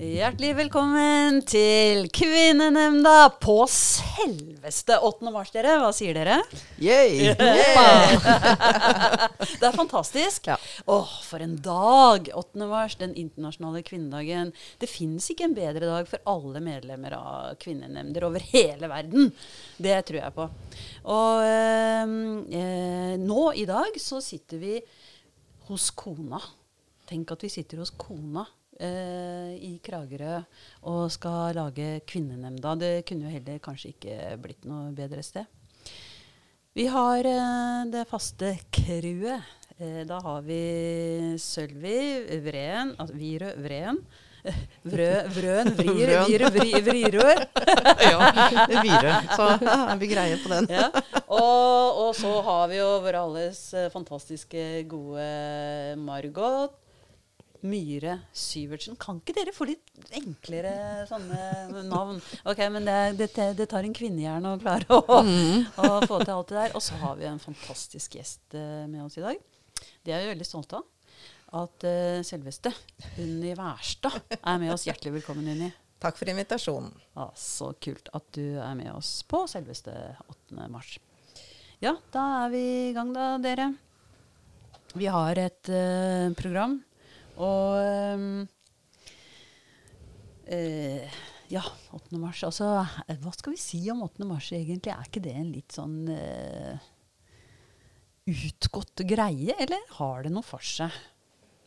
Hjertelig velkommen til Kvinnenemnda på selveste 8. mars, dere. Hva sier dere? Yay! Det er fantastisk. Ja. Åh, for en dag! 8. mars, den internasjonale kvinnedagen. Det finnes ikke en bedre dag for alle medlemmer av kvinnenemnder over hele verden. Det tror jeg på. Og eh, nå i dag så sitter vi hos kona. Tenk at vi sitter hos kona eh, i Kragerø og skal lage Kvinnenemnda. Det kunne jo heller kanskje ikke blitt noe bedre sted. Vi har eh, det faste crewet. Eh, da har vi Sølvi Vreen altså Virø Vreen. Vrø, vrøen, vrir, Vrir, Vrir, Vrir, vrirør. ja, Virø. Så er vi greie på den. Ja. Og, og så har vi jo vår alles eh, fantastiske gode Margot Myhre Syvertsen. Kan ikke dere få litt enklere sånne navn? Ok, men det, det, det tar en kvinnehjerne å klare å, å få til alt det der. Og så har vi en fantastisk gjest eh, med oss i dag. Det er vi veldig stolte av. At uh, selveste Unni Wærstad er med oss. Hjertelig velkommen, Unni. Takk for invitasjonen. Ja, så kult at du er med oss på selveste 8. mars. Ja, da er vi i gang da, dere. Vi har et uh, program, og ehm, eh, Ja, 8. mars. Altså, eh, hva skal vi si om 8. mars egentlig? Er ikke det en litt sånn eh, utgått greie, eller har det noe for seg?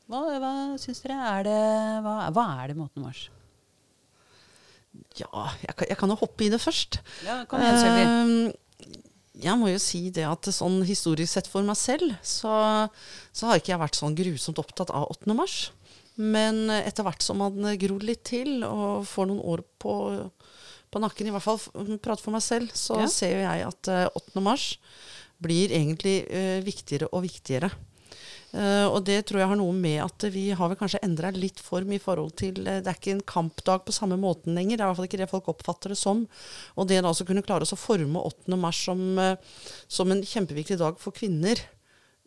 Hva, hva syns dere? Er det, hva, hva er det med 8. mars? Ja, jeg kan, jeg kan jo hoppe i det først. Ja, kom igjen, Sølvi. Jeg må jo si det at sånn historisk sett for meg selv, så, så har ikke jeg vært sånn grusomt opptatt av 8. mars. Men etter hvert som man gror litt til og får noen år på, på nakken, i hvert fall prate for meg selv, så Ja. ser jo jeg at eh, 8. mars blir egentlig uh, viktigere og viktigere. Eh, og det tror jeg har noe med at vi har vel kanskje endra litt form i forhold til uh, Det er ikke en kampdag på samme måten lenger. Det er i hvert fall ikke det folk oppfatter det som. Og det da å kunne klare oss å forme 8. mars som, uh, som en kjempeviktig dag for kvinner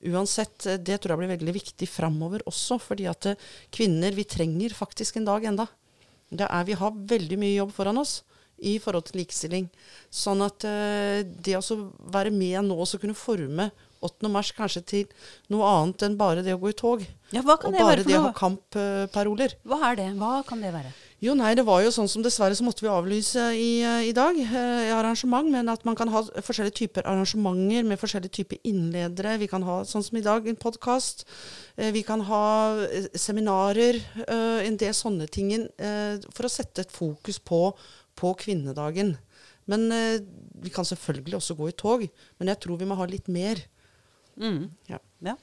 Uansett, det tror jeg blir veldig viktig framover også. Fordi at kvinner, vi trenger faktisk en dag enda. Det er, vi har veldig mye jobb foran oss i forhold til likestilling. Sånn at det å være med nå og kunne forme 8. mars kanskje til noe annet enn bare det å gå i tog. Ja, hva kan og det bare være det å ha kampparoler. Hva er det? Hva kan det være? Jo, nei, det var jo sånn som dessverre så måtte vi avlyse i, eh, i dag, eh, arrangement, men at man kan ha forskjellige typer arrangementer med forskjellige typer innledere. Vi kan ha, sånn som i dag, en podkast. Eh, vi kan ha eh, seminarer, eh, en del sånne ting, eh, for å sette et fokus på, på kvinnedagen. Men vi kan selvfølgelig også gå i tog, men jeg tror vi må ha litt mer. Mm. Ja. Ja.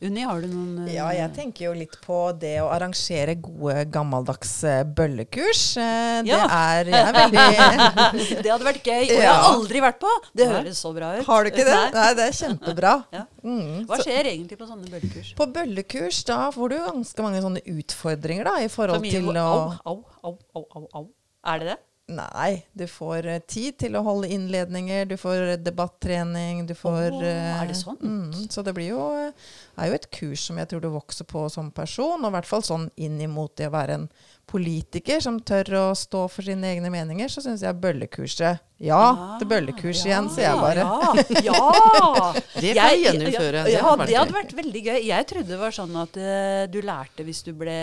Unni, har du noen uh, Ja, jeg tenker jo litt på det å arrangere gode, gammeldags eh, bøllekurs. Uh, Ja. Det er, jeg er veldig Det hadde vært gøy, og jeg har aldri vært på! Det Nei. høres så bra ut. Har du ikke det? Nei. Nei, det er kjempebra. Ja. Mm. Hva Så- skjer egentlig på sånne bøllekurs? På bøllekurs da får du ganske mange sånne utfordringer da, i forhold til å Au, au, au, au, au, au. Er det det? Nei, du får eh, tid til å holde innledninger, du får eh, debattrening, du får eh, er det sånn? Mm, så det blir jo, er jo et kurs som jeg tror du vokser på som person, og i hvert fall sånn inn imot det å være en politiker som tør å stå for sine egne meninger, så syns jeg bøllekurset Ja, til bøllekurs igjen, sier jeg bare. Ah, Ja! ja. Det kan jeg gjennomføre. Ja, Det hadde vært veldig gøy. Jeg trodde det var sånn at uh, du lærte hvis du ble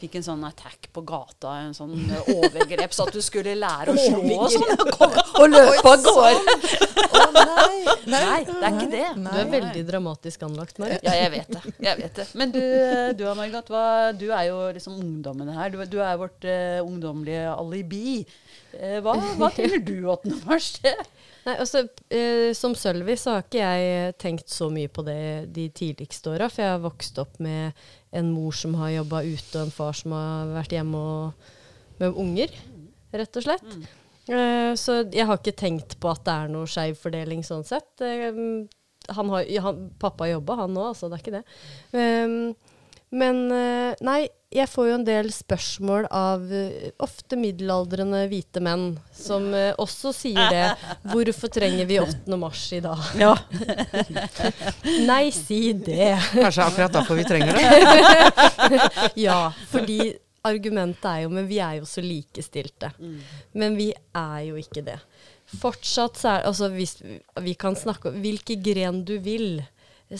Fikk en sånn attack på gata, en sånn eh, overgrep, så at du skulle lære å slå og sånn. Og, komme- og løpe av gårde. Å nei, Nei, det er ikke det. Du er veldig dramatisk anlagt, Marit. Ja, jeg vet det. Jeg vet det. Men du, du Margot, hva, du er jo liksom ungdommen her. Du, du er vårt uh, ungdommelige alibi. Uh, hva, hva tenker du 8. mars? Nei, altså, eh, som Sølvi så har ikke jeg tenkt så mye på det de tidligste åra, for jeg har vokst opp med en mor som har jobba ute, og en far som har vært hjemme og, med unger, rett og slett. Eh, så jeg har ikke tenkt på at det er noe skeiv fordeling sånn sett. Eh, han har, han, pappa jobba, han òg, altså. Det er ikke det. Um, men eh, nei, jeg får jo en del spørsmål av eh, ofte middelaldrende hvite menn som eh, også sier det. Hvorfor trenger vi 8. mars i dag? Ja. Nei, si det. Kanskje akkurat derfor vi trenger det. Ja, fordi argumentet er jo Men vi er jo så likestilte. Men vi er jo ikke det. Fortsatt så er Altså, hvis vi kan snakke om hvilke gren du vil,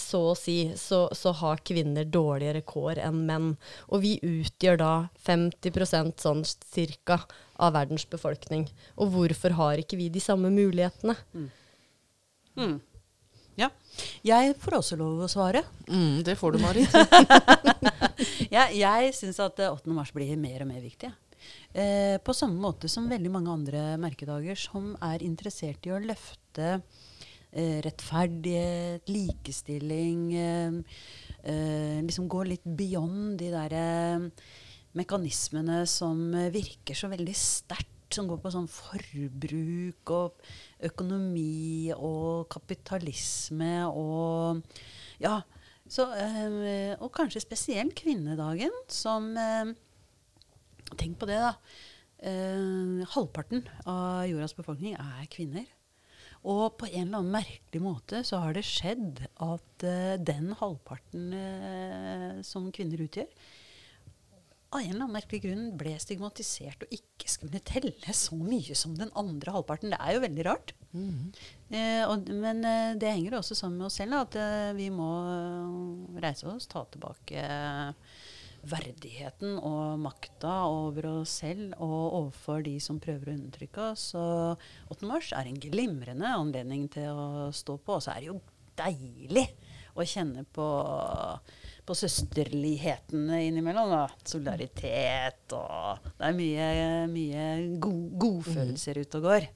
så å si, så, så har kvinner dårligere kår enn menn. Og vi utgjør da 50% sånn cirka av verdens befolkning. Og hvorfor har ikke vi de samme mulighetene? Mm. Ja. Jeg får også lov å svare. Mm, det får du, Marit. Jeg, jeg syns at eh, 8. mars blir mer og mer viktig. Eh, på samme måte som veldig mange andre merkedager som er interessert i å løfte eh, rettferdighet, likestilling eh, eh, Liksom gå litt beyond de der eh, mekanismene som eh, virker så veldig sterkt. Som går på sånn forbruk og økonomi og kapitalisme og Ja. Så, eh, og kanskje spesielt kvinnedagen, som eh, Tenk på det, da. Eh, halvparten av jordas befolkning er kvinner. Og på en eller annen merkelig måte så har det skjedd at uh, den halvparten uh, som kvinner utgjør, av en eller annen merkelig grunn ble stigmatisert og ikke skulle telle så mye som den andre halvparten. Det er jo veldig rart. Eh, og, men eh, det henger også sammen med oss selv, da, at vi må reise oss, ta tilbake eh, verdigheten og makta over oss selv og overfor de som prøver å undertrykke oss. Så 8. mars er en glimrende anledning til å stå på. Og så er det jo deilig å kjenne på, på søsterlighetene innimellom. Da. Solidaritet og Det er mye, mye god, godfølelser ute og går.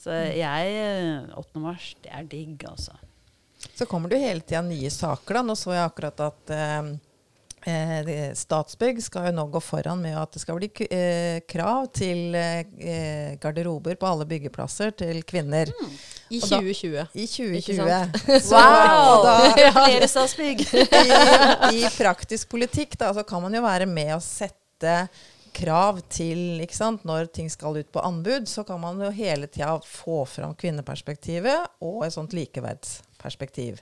Så jeg 8. mars, det er digg, altså. Så kommer det jo hele tida nye saker. da. Nå så jeg akkurat at eh, eh, Statsbygg skal jo nå gå foran med at det skal bli eh, krav til eh, garderober på alle byggeplasser til kvinner. I Og da- 2020. I 2020. sant? Så- wow! da, Gratulerer, Statsbygg! i, I praktisk politikk da, så kan man jo være med å sette krav til ikke sant? Når ting skal ut på anbud, så kan man jo hele tida få fram kvinneperspektivet og et sånt likeverdsperspektiv.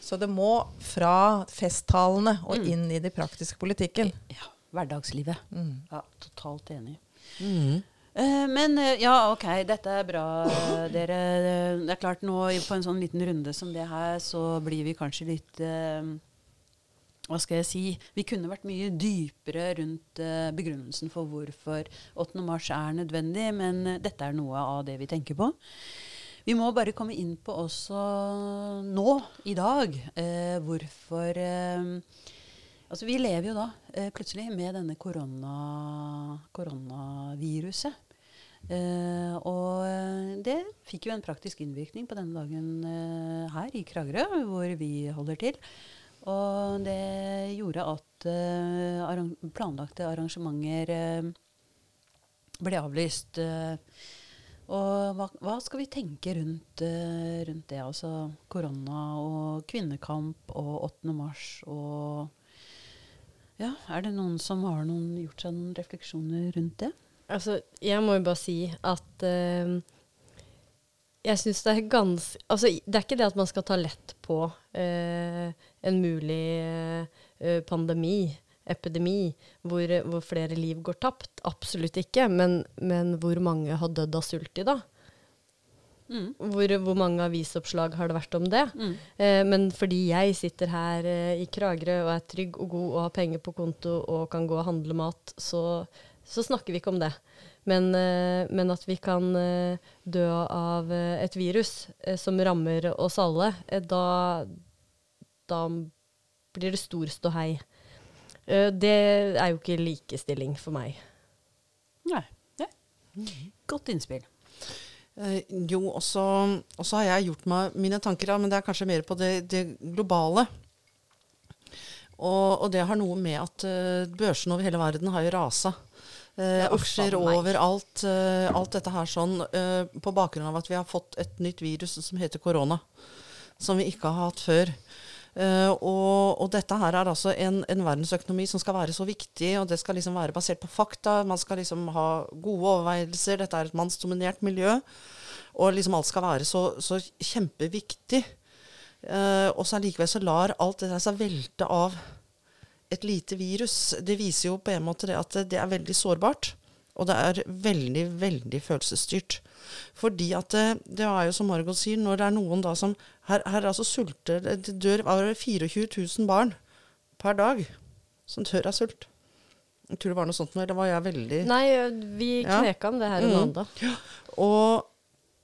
Så det må fra festtalene og inn i den praktiske politikken. Ja, hverdagslivet. Mm. Ja, totalt enig. Mm. Eh, men eh, ja, ok, dette er bra, dere. Det er klart nå på en sånn liten runde som det her, så blir vi kanskje litt eh, Hva skal jeg si? Vi kunne vært mye dypere rundt uh, begrunnelsen for hvorfor 8. mars er nødvendig, men dette er noe av det vi tenker på. Vi må bare komme inn på også nå, i dag, eh, hvorfor eh, Altså, vi lever jo da eh, plutselig med denne korona, koronaviruset. Eh, og det fikk jo en praktisk innvirkning på denne dagen eh, her i Kragerø, hvor vi holder til. Og det gjorde at eh, arran planlagte arrangementer ble avlyst. eh, og hva, hva skal vi tenke rundt, eh, rundt det? Altså korona og kvinnekamp og 8. mars og Ja, er det noen som har noen, gjort seg noen refleksjoner rundt det? Altså, jeg må jo bare si at uh, jeg syns det er ganske Altså, det er ikke det at man skal ta lett på uh, en mulig uh, pandemi, epidemi, hvor, hvor flere liv går tapt. Absolutt ikke. Men, men hvor mange har dødd av sult i dag? Mm. Hvor, hvor mange avisoppslag har det vært om det? Mm. Eh, men fordi jeg sitter her eh, i Kragerø og er trygg og god og har penger på konto og kan gå og handle mat, så, så snakker vi ikke om det. Men, eh, men at vi kan eh, dø av eh, et virus eh, som rammer oss alle, da, da blir det stor ståhei. Eh, det er jo ikke likestilling for meg. Nei. Nei. Godt innspill. Uh, jo, og så har jeg gjort meg mine tanker, men det er kanskje mer på det, det globale. Og, og det har noe med at uh, børsen over hele verden har jo rasa. Eh, Ja, aksjer overalt. Uh, alt dette her sånn uh, på bakgrunn av at vi har fått et nytt virus som heter korona. Som vi ikke har hatt før. Eh, og, og dette her er altså en, en verdensøkonomi som skal være så viktig, og det skal liksom være basert på fakta. Man skal liksom ha gode overveielser. Dette er et mannsdominert miljø. Og liksom alt skal være så, så kjempeviktig. Eh, og så allikevel så lar alt det der seg velte av et lite virus, det viser jo på en måte det at det er veldig sårbart. Og det er veldig, veldig følelsesstyrt. Fordi at det, det er jo som Margot sier, når det er noen da som Her, her altså sulter Det dør 24 000 barn per dag som dør av sult. Jeg tror det var noe sånt nå, eller var jeg veldig Nei, vi Ja. om det her en Mm. annen dag. Og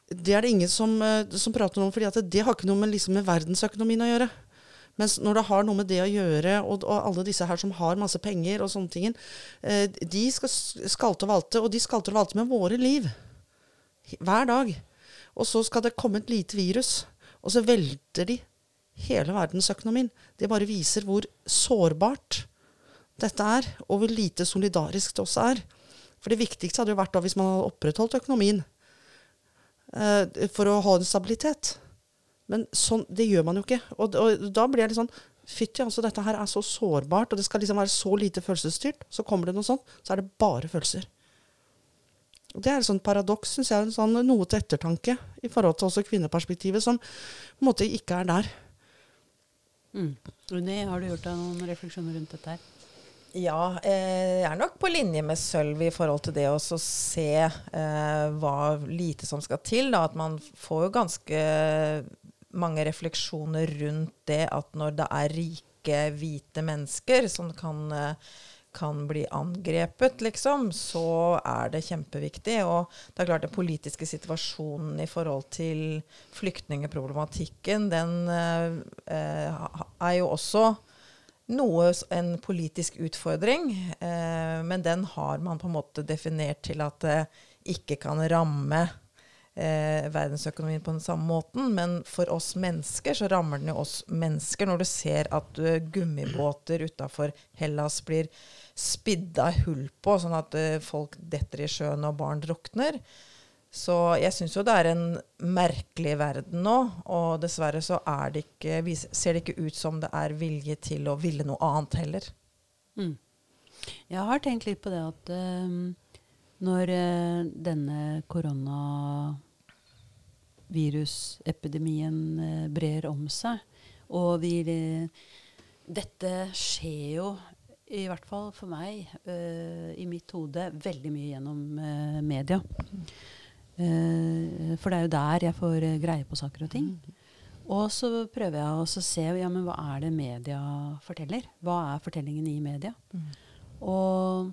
det er det ingen som, som prater om, for det, det har ikke noe med, liksom, med verdensøkonomien å gjøre. Mens når det har noe med det å gjøre, og, og alle disse her som har masse penger og sånne ting, eh, de skal skalte og valte, og de skalter og valter med våre liv. Hver dag. Og så skal det komme et lite virus, og så velter de hele verdensøkonomien. Det bare viser hvor sårbart dette er, og hvor lite solidarisk det også er. For det viktigste hadde jo vært da hvis man hadde opprettholdt økonomien eh, for å ha en stabilitet. Men sånn, det gjør man jo ikke. Og, og da blir jeg litt sånn Fytti, altså, dette her er så sårbart, og det skal liksom være så lite følelsesstyrt. Så kommer det noe sånt, så er det bare følelser. Og Det er et sånt paradoks, syns jeg. En sånn, noe til ettertanke i forhold til også kvinneperspektivet, som på en måte ikke er der. Mm. Unni, har du gjort deg noen refleksjoner rundt dette her? Ja, eh, jeg er nok på linje med Sølv i forhold til det å se eh, hva lite som skal til. Da. At man får jo ganske mange refleksjoner rundt det at når det er rike, hvite mennesker som kan, eh, kan bli angrepet, liksom, så er det kjempeviktig. Og det er klart den politiske situasjonen i forhold til flyktningeproblematikken, den eh, eh, er jo også noe, en politisk utfordring, eh, men den har man på en måte definert til at det ikke kan ramme eh, verdensøkonomien på den samme måten. Men for oss mennesker så rammer den jo oss mennesker når du ser at eh, gummibåter utafor Hellas blir spidda hull på, sånn at eh, folk detter i sjøen og barn drukner. Så jeg syns jo det er en merkelig verden nå, og dessverre så er det ikke, ser det ikke ut som det er vilje til å ville noe annet heller. Mm. Jeg har tenkt litt på det at uh, når uh, denne koronavirusepidemien eh, brer om seg, og vi eh, Dette skjer jo, i hvert fall for meg, eh, i mitt hode, veldig mye gjennom eh, media. Eh, for det er jo der jeg får greie på saker og ting. Og så prøver jeg å se ja, men hva er det media forteller. Hva er fortellingen i media? Og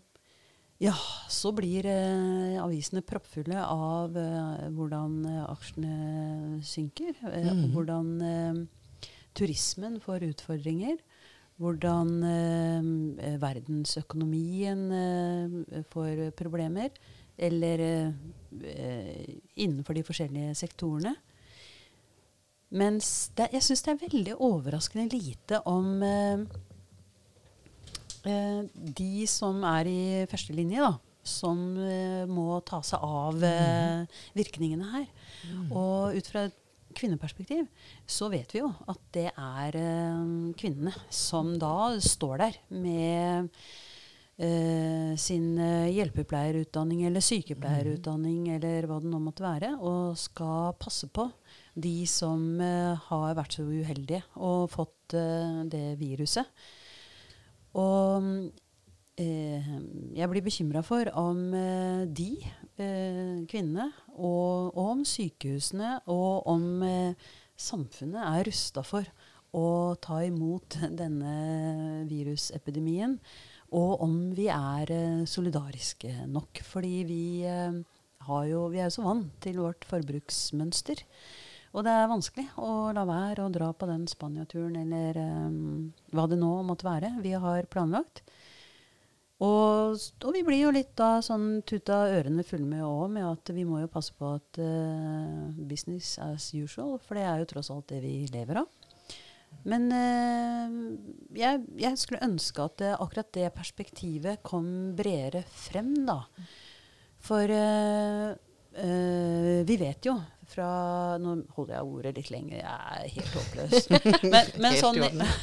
ja, så blir eh, avisene proppfulle av eh, hvordan eh, aksjene synker. Eh, og hvordan eh, turismen får utfordringer. Hvordan eh, verdensøkonomien får problemer. Eller innenfor de forskjellige sektorene. Mens det, jeg syns det er veldig overraskende lite om de som er i første linje, da. Som eh, må ta seg av eh, virkningene her. Og ut fra et kvinneperspektiv så vet vi jo at det er eh, kvinnene som da står der med eh, sin eh, hjelpepleierutdanning eller sykepleierutdanning eller hva det nå måtte være, og skal passe på de som eh, har vært så uheldige og fått eh, det viruset. Og eh, jeg blir bekymra for om eh, de eh, kvinnene, og, og om sykehusene, og om eh, samfunnet er rusta for å ta imot denne virusepidemien. Og om vi er eh, solidariske nok. Fordi vi, eh, jo, vi er jo så vant til vårt forbruksmønster. Og det er vanskelig å la være å dra på den Spania-turen eller um, hva det nå måtte være vi har planlagt. Og, og vi blir jo litt da sånn tuta ørene fulle med òg, med at vi må jo passe på at uh, business as usual, for det er jo tross alt det vi lever av. Men uh, jeg, jeg skulle ønske at uh, akkurat det perspektivet kom bredere frem, da. For eh, vi vet jo fra Nå holder jeg ordet litt lenger, jeg er helt håpløs. Men, men sånn,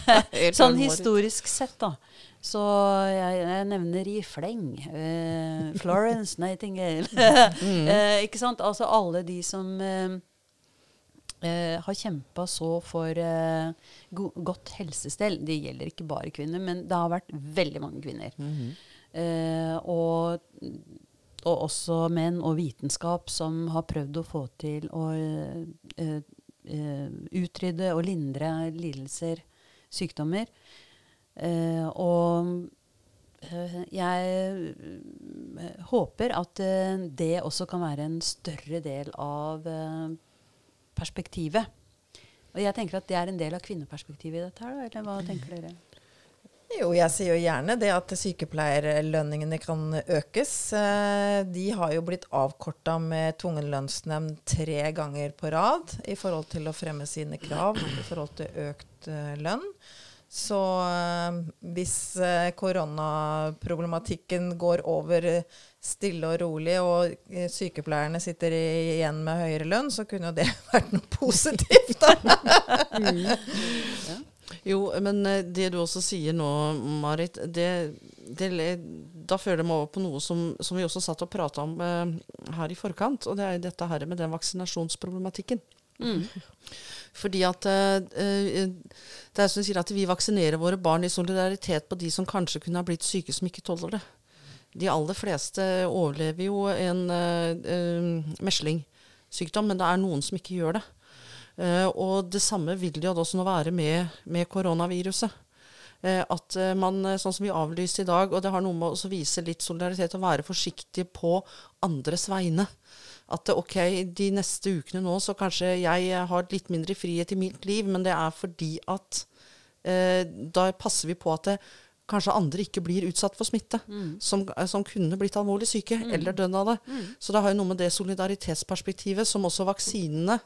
sånn historisk sett, da. Så jeg, jeg nevner i fleng Uh, Florence Nightingale. Mm. eh, ikke sant? Altså alle de som har kjempa så for go godt helsestell. Det gjelder ikke bare kvinner, men det har vært veldig mange kvinner. Eh, og, og også menn og vitenskap som har prøvd å få til å uh, uh, utrydde og lindre lidelser, sykdommer. Uh, og jeg håper at det også kan være en større del av perspektivet. Og jeg tenker at det er en del av kvinneperspektivet i dette her, eller hva tenker dere? Jo, jeg sier jo gjerne det at sykepleierlønningene kan økes. Eh, De har jo blitt avkorta med tvungen lønnsnemnd tre ganger på rad i forhold til å fremme sine krav i forhold til økt eh, lønn. Så eh, hvis koronaproblematikken går over stille og rolig, og sykepleierne sitter igjen med høyere lønn, så kunne jo det vært noe positivt. da. Jo, men eh, det du også sier nå, Marit, det, det, da føler jeg meg over på noe som, som vi også satt og prata om eh, her i forkant, og det er dette her med den vaksinasjonsproblematikken. Fordi at eh, eh, Det er som du sier, at vi vaksinerer våre barn i solidaritet på de som kanskje kunne ha blitt syke som ikke tåler det. De aller fleste overlever jo en eh, meslingsykdom, men det er noen som ikke gjør det. Eh, og det samme vil det jo også nå være med, med koronaviruset. Eh, at eh, man, sånn som vi avlyste i dag, og det har noe med å vise litt solidaritet og være forsiktig på andres vegne. At ok, de neste ukene nå så kanskje jeg har litt mindre frihet i mitt liv, men det er fordi at eh, da passer vi på at det, kanskje andre ikke blir utsatt for smitte, som, eh, som kunne blitt alvorlig syke eller dødd av det. Så det har jo noe med det solidaritetsperspektivet som også vaksinene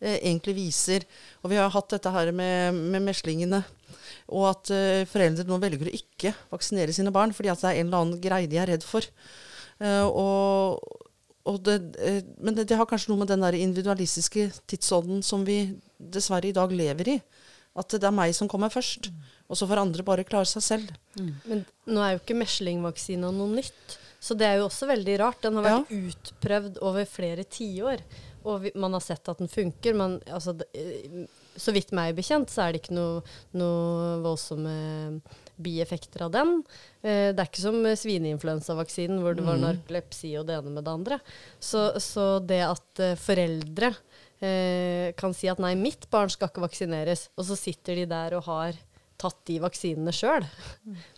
eh, egentlig viser. Og vi har hatt dette her med, med meslingene. Og at eh, foreldre nå velger å ikke vaksinere sine barn fordi at det er en eller annen greie de er redd for. Eh, og, og det, eh, men det, det har kanskje noe med den der individualistiske tidsånden som vi dessverre i dag lever i. At det er meg som kommer først. Og så får andre bare klare seg selv. Men nå er jo ikke meslingvaksina noe nytt. Så det er jo også veldig rart. Den har vært utprøvd over flere tiår. Og vi, man har sett at den funker. Men altså, det, eh, så vidt meg bekjent, så er det ikke noe, noe voldsomme bieffekter av den. Eh, det er ikke som svineinfluensavaksinen, hvor det var narkolepsi og det ene med det andre. Så, så det at eh, foreldre eh, kan si at nei, mitt barn skal ikke vaksineres, og så sitter de der og har tatt de vaksinene sjøl,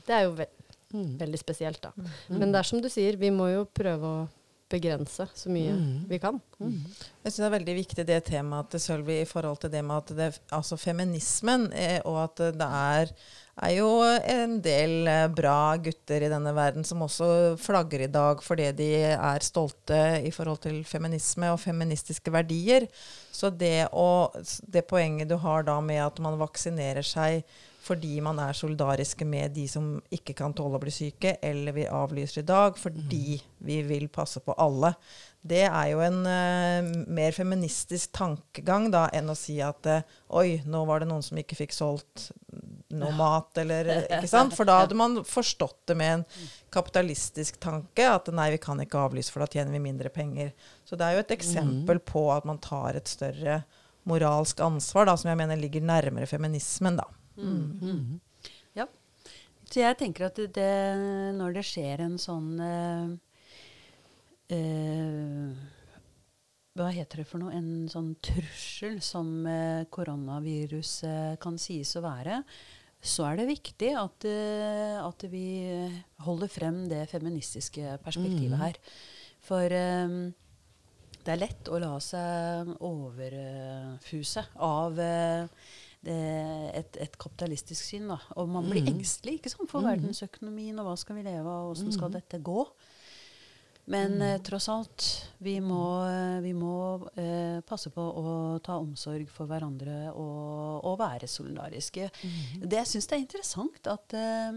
det er jo ve veldig spesielt, da. Men det er som du sier, vi må jo prøve å begrense så mye vi kan. Jeg syns det er veldig viktig det temaet til Sølvi i forhold til det med at det, altså feminismen, eh, og at det er, er jo en del eh, bra gutter i denne verden som også flagger i dag fordi de er stolte i forhold til feminisme og feministiske verdier. Så det, å, det poenget du har da med at man vaksinerer seg fordi man er solidariske med de som ikke kan tåle å bli syke, eller vi avlyser i dag fordi vi vil passe på alle. Det er jo en uh, mer feministisk tankegang da, enn å si at uh, oi, nå var det noen som ikke fikk solgt noe mat, eller eh, Ikke sant? For da hadde man forstått det med en kapitalistisk tanke, at nei, vi kan ikke avlyse, for da tjener vi mindre penger. Så det er jo et eksempel på at man tar et større moralsk ansvar, da, som jeg mener ligger nærmere feminismen, da. Ja. Så jeg tenker at det, når det skjer en sånn uh, uh, Hva heter det for noe? En sånn trussel som uh, koronaviruset kan sies å være, så er det viktig at, at vi holder frem det feministiske perspektivet her. For um, det er lett å la seg overfuse av det, et, et kapitalistisk syn. Da. Og man blir engstelig ikke sant, for verdensøkonomien, og hva skal vi leve av, åssen skal dette gå? Men eh, tross alt, vi må, eh, vi må eh, passe på å ta omsorg for hverandre og, og være solidariske. Det jeg syns er interessant at eh,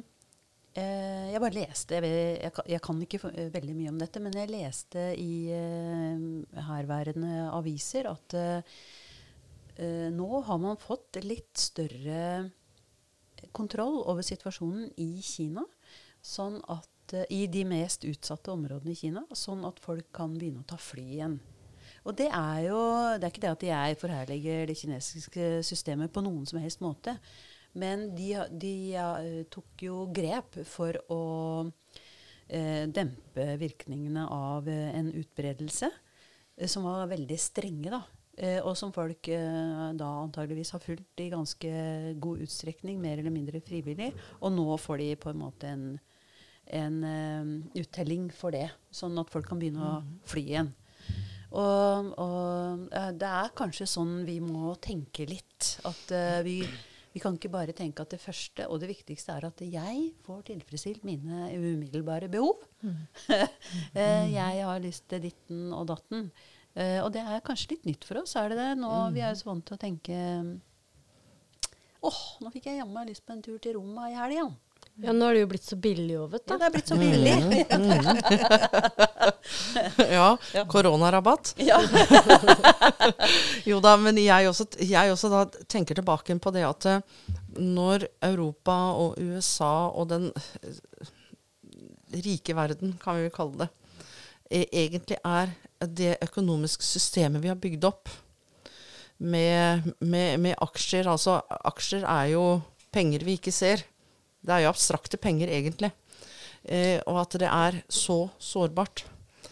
eh, Jeg bare leste jeg, jeg, kan- jeg kan ikke eh, veldig mye om dette, men jeg leste i eh, herværende aviser at eh, eh, nå har man fått litt større kontroll over situasjonen i Kina. Sånn at, eh, I de mest utsatte områdene i Kina. Sånn at folk kan begynne å ta fly igjen. Og det er jo Det er ikke det at jeg forherliger det kinesiske systemet på noen som helst måte. Men de, de ja, tok jo grep for å eh, dempe virkningene av eh, en utbredelse eh, som var veldig strenge, da. Eh, og som folk eh, da antageligvis har fulgt i ganske god utstrekning, mer eller mindre frivillig. Og nå får de på en måte en, en eh, uttelling for det, sånn at folk kan begynne å fly igjen. Og, og det er kanskje sånn vi må tenke litt. At uh, vi, vi kan ikke bare tenke at det første og det viktigste er at jeg får tilfredsstilt mine umiddelbare behov. Eh, jeg har lyst til ditten og datten. Eh, og det er kanskje litt nytt for oss, er det det? Nå, Vi er jo så vant til å tenke Åh, nå fikk jeg jammen meg lyst på en tur til Roma i helga. Ja, nå er det jo blitt så billig òg, vet du. Ja, det er blitt så billig. Ja, koronarabatt. Ja. Jo da, men jeg også, jeg også da tenker tilbake på det at eh, når Europa og USA og den eh, rike verden, kan vi vel kalle det, egentlig er det økonomiske systemet vi har bygd opp med, med, med aksjer. Altså aksjer er jo penger vi ikke ser. Det er jo abstrakte penger, egentlig. Eh, og at det er så sårbart.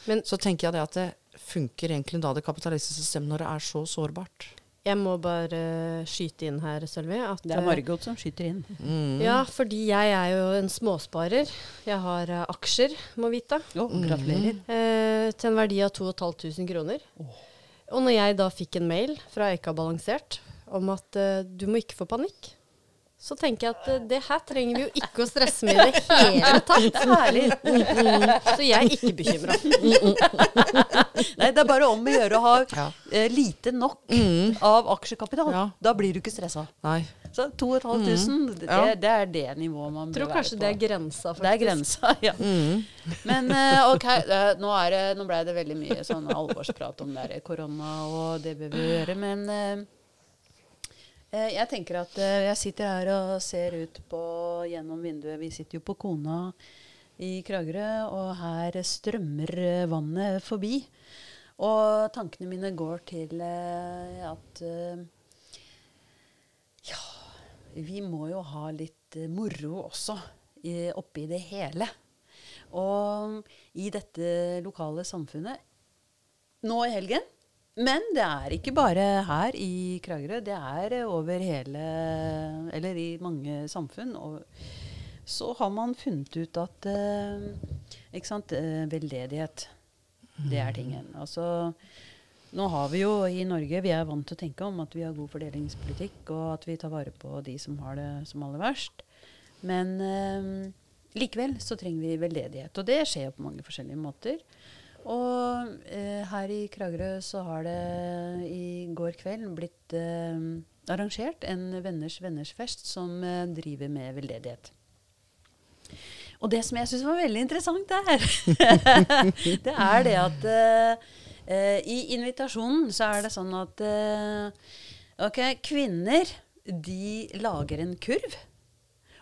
Men- så tenker jeg det at det funker egentlig da det kapitalistiske systemet når det er så sårbart. Jeg må bare skyte inn her, Sølvi. at, Det er eh, Margot som skyter inn. Mm. Ja, fordi jeg er jo en småsparer. Jeg har uh, aksjer, må vite. Oh, gratulerer. Eh, til en verdi av 2500 kroner. Og når jeg da fikk en mail fra Eika Balansert om at eh, du må ikke få panikk, så tenker jeg at eh, det her trenger vi jo ikke å stresse med i det hele tatt. Herlig. Så jeg er ikke bekymra. Nei, det er bare om å gjøre å ha Ja. eh, lite nok Mm. av aksjekapital. Ja. Da blir du ikke stressa. Nei. Så 2500, det, Ja. det er det nivået man bør være Jeg tror kanskje det er grensa, faktisk. Det er grensa, ja. Mm. Men eh, ok, nå, er det, nå ble det veldig mye sånn alvorsprat om det er korona og det bør vi gjøre, men eh, jeg tenker at eh, jeg sitter her og ser ut på, gjennom vinduet. Vi sitter jo på Kona i Kragerø, og her strømmer eh, vannet forbi. Og tankene mine går til eh, at eh, ja, vi må jo ha litt eh, moro også oppi det hele. Og i dette lokale samfunnet nå i helgen Men det er ikke bare her i Kragerø. Det er eh, over hele Eller i mange samfunn. Og så har man funnet ut at eh, Ikke sant. eh, veldedighet. Det er tingen. Altså nå har vi jo i Norge Vi er vant til å tenke om at vi har god fordelingspolitikk, og at vi tar vare på de som har det som aller verst. Men eh, likevel så trenger vi veldedighet. Og det skjer jo på mange forskjellige måter. Og eh, her i Kragerø så har det i går kveld blitt eh, arrangert en venners venners fest som eh, driver med veldedighet. Og det som jeg syns var veldig interessant der, det er det at eh, eh, i invitasjonen så er det sånn at eh, ok, kvinner de lager en kurv,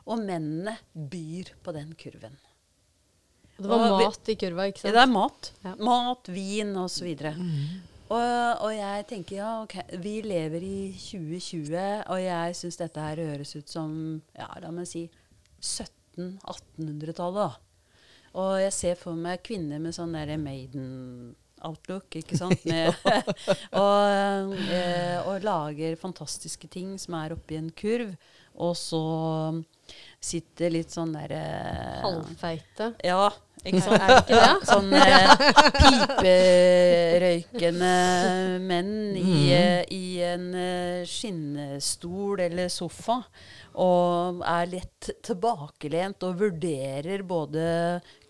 og mennene byr på den kurven. Det var Og mat i kurva, ikke sant? Ja, det er mat. Ja. Mat, vin osv. Og, og jeg tenker ja, ok, vi lever i 2020, og jeg syns dette her høres ut som ja, la meg si 1700-1800-tallet. da. Og jeg ser for meg kvinner med sånn derre maiden-outlook, ikke sant. Med, og, eh, og lager fantastiske ting som er oppi en kurv. Og så sitter litt sånn derre Halvfeite. ja, ikke sant? Er det ikke det? Sånn eh, piperøykende menn i, eh, i en eh, skinnestol eller sofa. Og er litt tilbakelent og vurderer både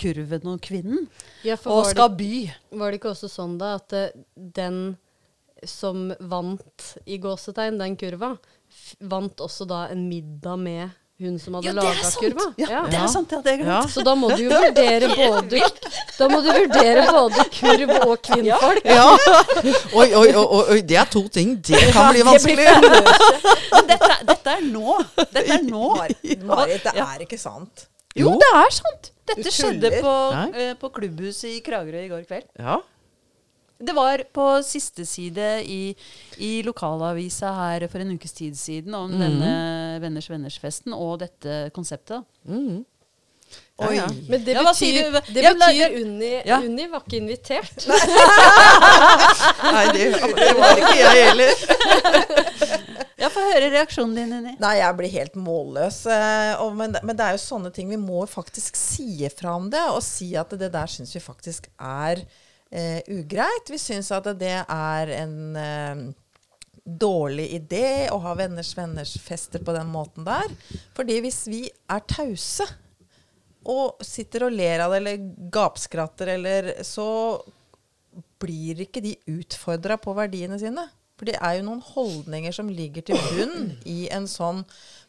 kurven og kvinnen. Ja, for Og var det, skal by. var det ikke også sånn da at eh, den som vant i gåsetegn, den kurva, f vant også da en middag med hun som hadde Ja, laga kurva? Ja, det er sant. Ja, det er Ja. Så da må du jo vurdere både Da må du vurdere både kurv og kvinnfolk. Ja. Oi, oi, oi, oi, det er to ting. Det kan bli vanskelig. Men dette, dette er nå. Dette er nå. Marit, det er ikke sant. Jo, det er sant. Dette skjedde på, eh, på klubbhuset i Kragerø i går kveld. Ja. Det var på siste side i, i lokalavisa her for en ukes tid siden om denne Venners Venners-festen og dette konseptet. Mm. Oi. Ja, ja. Men det Ja, betyr, det Ja, betyr Unni, Ja. Unni var ikke invitert. Nei, det, det var ikke jeg heller. Ja, Få høre reaksjonen din, Unni. Nei, jeg blir helt målløs. eh, og, men, men det er jo sånne ting vi må faktisk si fra om det, og si at det der syns vi faktisk er eh, ugreit. Vi syns at det er en eh, dårlig idé å ha venners venners fester på den måten der. Fordi hvis vi er tause og sitter og ler av det eller gapskratter, eller så blir ikke de utfordra på verdiene sine. For det er jo noen holdninger som ligger til bunn i en sånn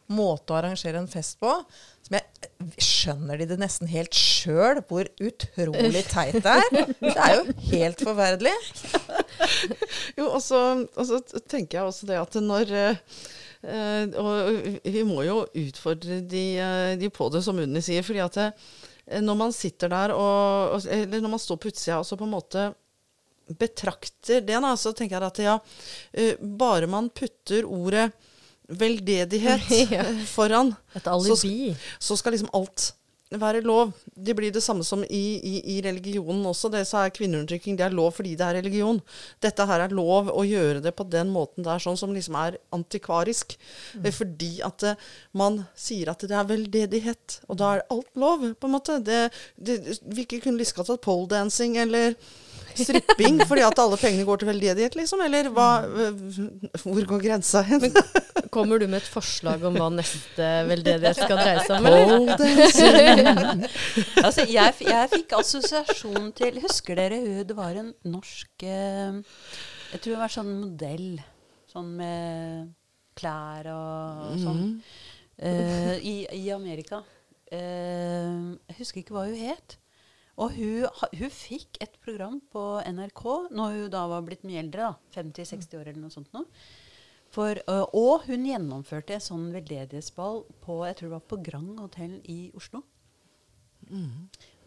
måte å arrangere en fest på. Som jeg Skjønner de det nesten helt sjøl hvor utrolig teit det er? Det er jo helt forferdelig. Jo, og så, og så tenker jeg også det at når eh, Og vi må jo utfordre de, eh, de på det, som Unni sier. fordi at eh, når man sitter der og, Eller når man står på utsida og så på en måte betrakter det, da, så tenker jeg at ja, bare man putter ordet veldedighet Ja. eh, foran, Et alibi. så skal liksom alt være lov. Det blir det samme som i, i, i religionen også. Det så er kvinneundertrykking det er lov fordi det er religion. Dette her er lov å gjøre det på den måten det er sånn som liksom er antikvarisk. Mm. Fordi at eh, man sier at det er veldedighet, og da er alt lov, på en måte. Det, det, vi kunne like godt hatt poledancing eller stripping fordi at alle pengene går til veldedighet, liksom. Eller hva eh, Hvor går grensa hen? Kommer du med et forslag om hva neste veldedighet skal dreie seg om? Altså, jeg, jeg fikk assosiasjon til Husker dere hun Det var en norsk eh, Jeg tror det var sånn modell. Sånn med klær og sånn. eh, i, I Amerika. Uh, jeg husker ikke hva hun het. Og hun, hun fikk et program på NRK når hun da var blitt mye eldre. da, 50-60 år eller noe sånt. Nå. For, og hun gjennomførte en sånn veldedighetsball på jeg tror det var på Grand hotell i Oslo.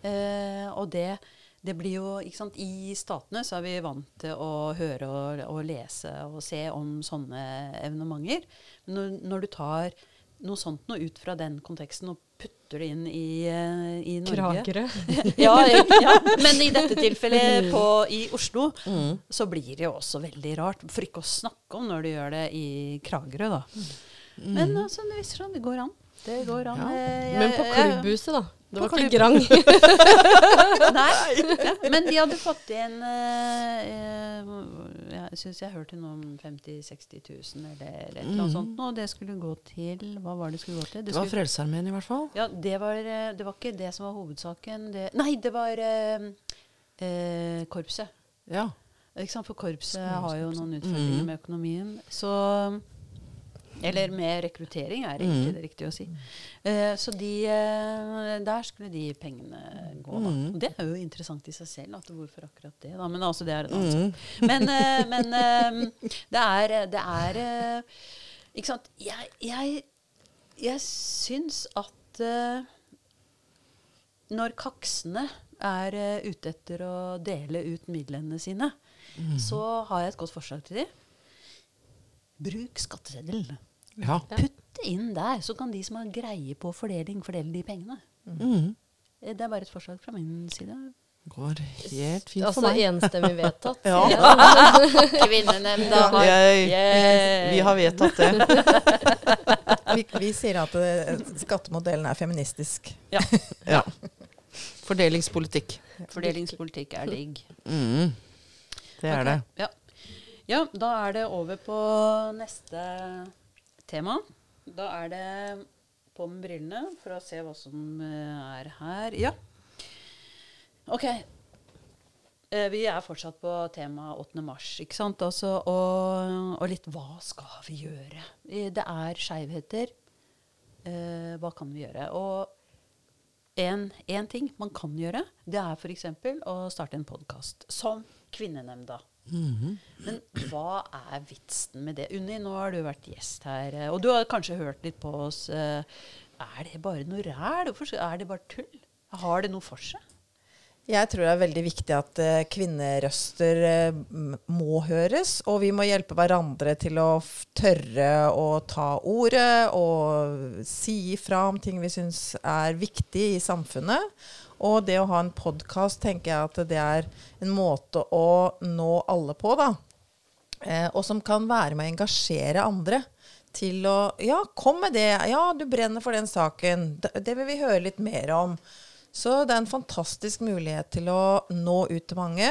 Eh, og det, det blir jo ikke sant, I statene så er vi vant til å høre og, og lese og se om sånne evenementer. Men når, når du tar noe sånt noe ut fra den konteksten og putter det inn i, eh, i Norge Kragerø. ja, ja, men i dette tilfellet på, i Oslo så blir det jo også veldig rart. For ikke å snakke om når du gjør det i Kragerø, da. Men altså, det viser seg det går an. Det går an. Ja. Eh, jeg- Men på klubbhuset, da. Det var ikke Grang. Nei. Ja, men de hadde fått inn eh, Jeg syns jeg hørte noe om 50 000-60 000 eller eller annet sånt. Og det skulle gå til Hva var det skulle gå til? Det var skulle, Frelsesarmeen i hvert fall. ja, det var, eh, det var ikke det som var hovedsaken. Det, nei, det var eh, eh, korpset. Ja. For korpset har jo noen utfordringer med økonomien. Så Eller med rekruttering, er egentlig det riktige å si. Uh, så de uh, Der skulle de pengene gå, da. Og det er jo interessant i seg selv. At hvorfor akkurat det, da. Men altså, det er en annen sak. Men, uh, men det er, det er Ikke sant. Jeg, jeg, jeg syns at når kaksene er ute etter å dele ut midlene sine, så har jeg et godt forslag til dem. Bruk skatteseddelen. Ja. Putt inn der, så kan de som har greie på fordeling, fordele de pengene. Mm. Det er bare et forslag fra min side. Går helt fint Altså for meg. enstemmig vedtatt. Ja. Kvinnenemnda har Yeah. vi har vedtatt det. Vi, vi sier at eh, skattemodellen er feministisk. Ja. Fordelingspolitikk. Fordelingspolitikk er digg. Mm. Det er okay. det. Ja. ja, da er det over på neste tema. Da er det på med brillene for å se hva som eh, er her. Ja. OK. Eh, vi er fortsatt på tema 8. mars, ikke sant? Altså, og, og litt hva skal vi gjøre? Eh, Det er skeivheter. Eh, hva kan vi gjøre? Og én ting man kan gjøre, det er f.eks. å starte en podkast som Kvinnenemnda. Men hva er vitsen med det? Unni, nå har du vært gjest her, eh, og du har kanskje hørt litt på oss. eh, Er det bare noe ræl? Er det bare tull? Har det noe for seg? Jeg tror det er veldig viktig at eh, kvinnerøster eh, må høres, og vi må hjelpe hverandre til å tørre å ta ordet og si ifra om ting vi syns er viktig i samfunnet. Og det å ha en podkast tenker jeg at det er en måte å nå alle på, da. Eh, og som kan være med å engasjere andre til å Ja, kom med det. Ja, du brenner for den saken. Det, vil vi høre litt mer om. Så det er en fantastisk mulighet til å nå ut til mange,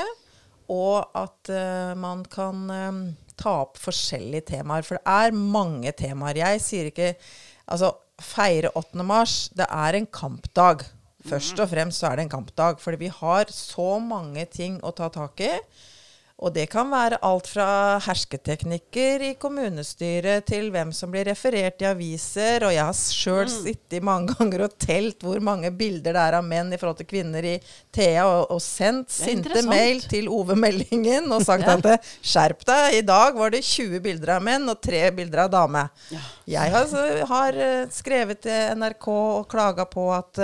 og at uh, man kan eh, ta opp forskjellige temaer. For det er mange temaer. Jeg sier ikke Altså, feire 8. mars, det er en kampdag. Først og fremst så er det en kampdag, fordi vi har så mange ting å ta tak i. Og det kan være alt fra hersketeknikker i kommunestyret til hvem som blir referert i aviser. Og jeg har sjøl sittet mange ganger og telt hvor mange bilder det er av menn i forhold til kvinner i Thea, og, og sendt sinte mail til Ove Meldingen og sagt Ja. at eh, skjerp deg, i dag var det 20 bilder av menn og 3 bilder av dame. Ja. Jeg har, har eh, skrevet til NRK og klaga på at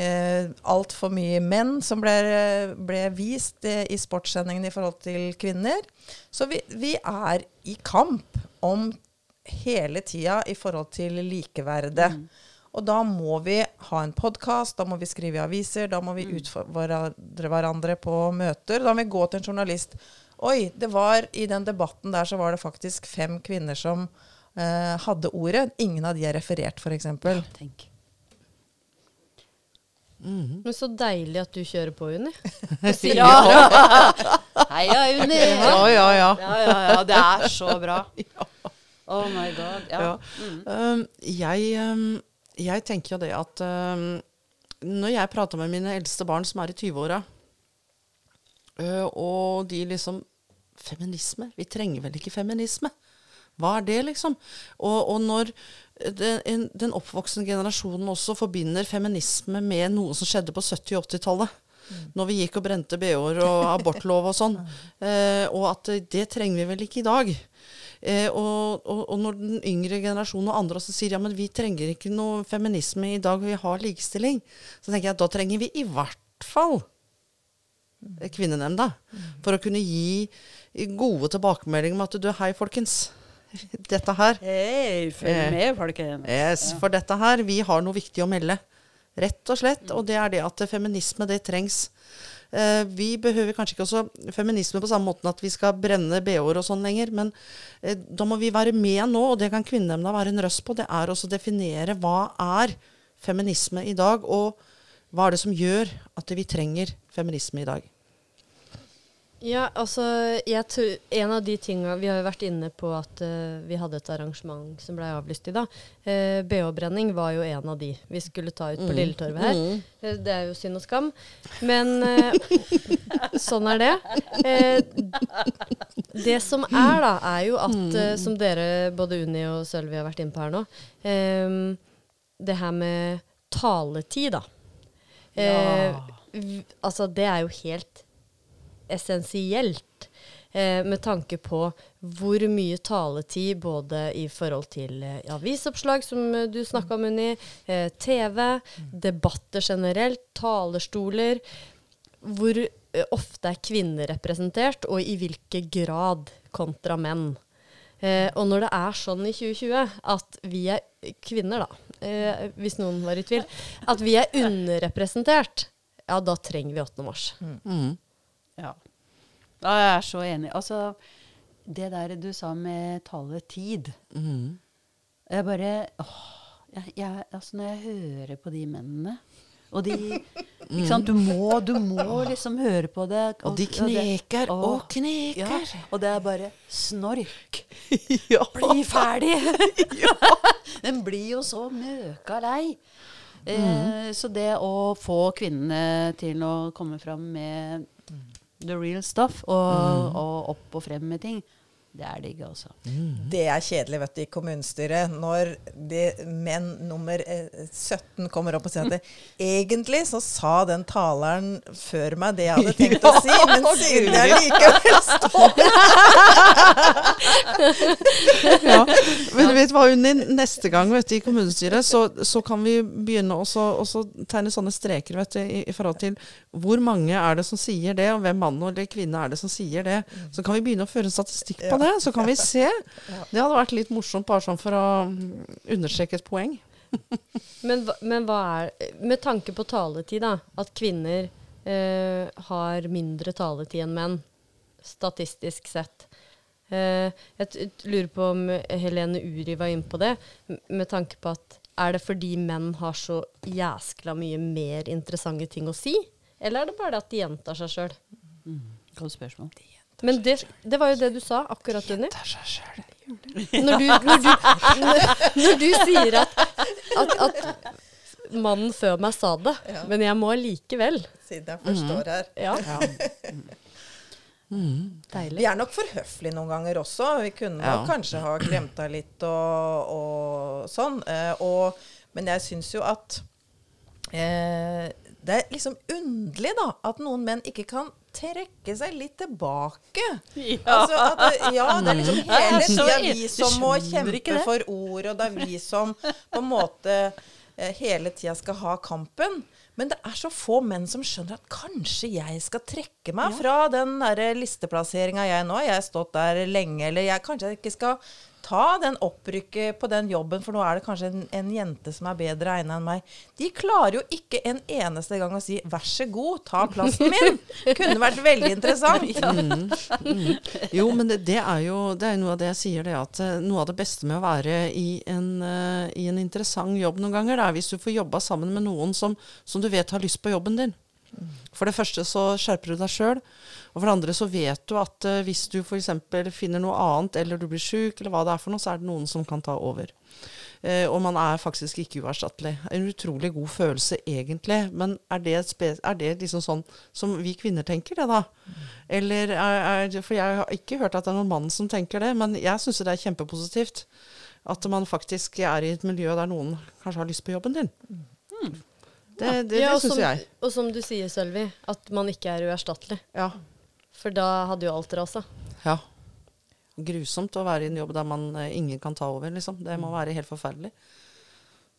eh, altfor mye menn som ble, ble vist eh, i sportssendingene i forhold til kvinner. Så vi, vi er i kamp om hele tida i forhold til likeverdet. Og da må vi ha en podkast, da må vi skrive i aviser, da må vi utfordre hverandre på møter. Da må vi gå til en journalist. Oi, det var i den debatten der så var det faktisk fem kvinner som eh, hadde ordet. Ingen av de er referert, f.eks. Tenk. Men så deilig at du kjører på, Unni. Ja! Heia, Unni! Ja, ja, ja. Ja, ja. Det er så bra. Oh my god. Ja. Ja. Um, jeg, um, jeg tenker jo det at um, når jeg prater med mine eldste barn som er i 20-åra, uh, og de liksom Feminisme? Vi trenger vel ikke feminisme? Hva er det, liksom? Og, og når den, en, den oppvoksende generasjonen også forbinder feminisme med noe som skjedde på 70- og 80-tallet, når vi gikk og brente BH-er og abortlov og sånn, eh, og at det trenger vi vel ikke i dag. Eh, og, og, og når den yngre generasjonen og andre også sier ja, men vi trenger ikke noe feminisme i dag, vi har likestilling, så tenker jeg at da trenger vi i hvert fall eh, kvinnenemnda. For å kunne gi gode tilbakemeldinger om at du, hei folkens, dette her Hei, følg Eh, med, folkens. Yes, for dette her, vi har noe viktig å melde. Rett og slett. Og det er det at feminisme, det trengs. Eh, vi behøver kanskje ikke også feminisme på samme måten at vi skal brenne BH-er og sånn lenger, men eh, da må vi være med nå, og det kan Kvinnenemnda være en røst på. Det er også å definere hva er feminisme i dag, og hva er det som gjør at vi trenger feminisme i dag. Ja, altså jeg tror, En av de tinga Vi har jo vært inne på at uh, vi hadde et arrangement som ble avlyst i dag. Uh, BH-brenning var jo en av de vi skulle ta ut på Lilletorvet her. Eh, det er jo synd og skam. Men eh, sånn er det. Eh, det som er, da, er jo at, eh, som dere, både Unni og Sølvi, har vært inne på her nå, eh, det her med taletid, da. Ja. altså, det er jo helt essensielt eh, med tanke på hvor mye taletid både i forhold til eh, avisoppslag, som eh, du snakka om, Unni, eh, TV, debatter generelt, talerstoler. Hvor eh, ofte er kvinner representert, og i hvilken grad kontra menn. Eh, og når det er sånn i 2020 at vi er kvinner, da, eh, hvis noen var i tvil, at vi er underrepresentert, ja, da trenger vi 8. mars. Mm. Ja. jeg er så enig. Altså, det der du sa med taletid Mm. Jeg bare åh, jeg, jeg, altså Når jeg hører på de mennene og de Ikke sant? Du må, du må liksom høre på det. Og de kneker kneker det, og kneker. Ja, og det er bare snork. ja. Bli ferdig! Den blir jo så møka lei. Eh, så det å få kvinnene til å komme fram med the real stuff, og, og opp og frem med ting, Det er digg, altså. Det er kjedelig vet du, i kommunestyret når de menn nummer eh, 17 kommer opp og sier at det, egentlig så sa den taleren før meg det jeg hadde tenkt å si, men siden jeg likevel står ja. Men du vet hva, Unni, neste gang vet du, i kommunestyret så, så kan vi begynne å så- å så tegne sånne streker vet du, i, i forhold til hvor mange er det som sier det, og hvem mann eller kvinne er det som sier det. Så kan vi begynne å føre en statistikk på det, så kan vi se. Det hadde vært litt morsomt bare sånn for å mm, understreke et poeng. Men, men hva er Med tanke på taletid, da. At kvinner eh, har mindre taletid enn menn, statistisk sett. Eh, jeg t lurer på om Helene Uri var inne på det, med tanke på at er det fordi menn har så jæskla mye mer interessante ting å si? Eller er det bare det at de gjentar seg sjøl? Godt spørsmål. Men det, det var jo det du sa akkurat, Jenny. Når du, når, du, når, du sier at, at, at mannen før meg sa det, Ja. men jeg må likevel. Siden jeg forstår her. Ja, Ja. Vi deilig. er nok for høflige noen ganger også. Vi kunne Ja. kanskje ha glemt deg litt og, og sånn. Eh, og, men jeg syns jo at eh, det er liksom underlig, da, at noen menn ikke kan trekke seg litt tilbake. Altså at, ja, det er liksom hele tida vi som må kjempe for ord, og det er vi som på en måte eh, hele tida skal ha kampen. Men det er så få menn som skjønner at kanskje jeg skal trekke meg fra den der listeplasseringa jeg nå Jeg har stått der lenge, eller jeg kanskje jeg ikke skal ta den opprykket på den jobben, for nå er det kanskje en, en jente som er bedre egnet enn meg. De klarer jo ikke en eneste gang å si 'vær så god, ta plassen min'. Kunne vært veldig interessant. Jo, men det, det er jo det er noe av det jeg sier, det at eh, noe av det beste med å være i en, uh, i en interessant jobb noen ganger, det er hvis du får jobba sammen med noen som, som du vet har lyst på jobben din. For det første så skjerper du deg sjøl, og for det andre så vet du at uh, hvis du f.eks. finner noe annet, eller du blir sjuk, eller hva det er for noe, så er det noen som kan ta over. Uh, og man er faktisk ikke uerstattelig. En utrolig god følelse, egentlig. Men er det, er det liksom sånn som vi kvinner tenker det, da? Eller er, er For jeg har ikke hørt at det er noen mann som tenker det, men jeg syns det er kjempepositivt. At man faktisk er i et miljø der noen kanskje har lyst på jobben din. Det, det, Ja, det syns jeg. Og som du sier, Sølvi, at man ikke er uerstattelig. Ja. For da hadde jo alt rasa. ja. Grusomt å være i en jobb der man eh, ingen kan ta over, liksom. Det må være helt forferdelig.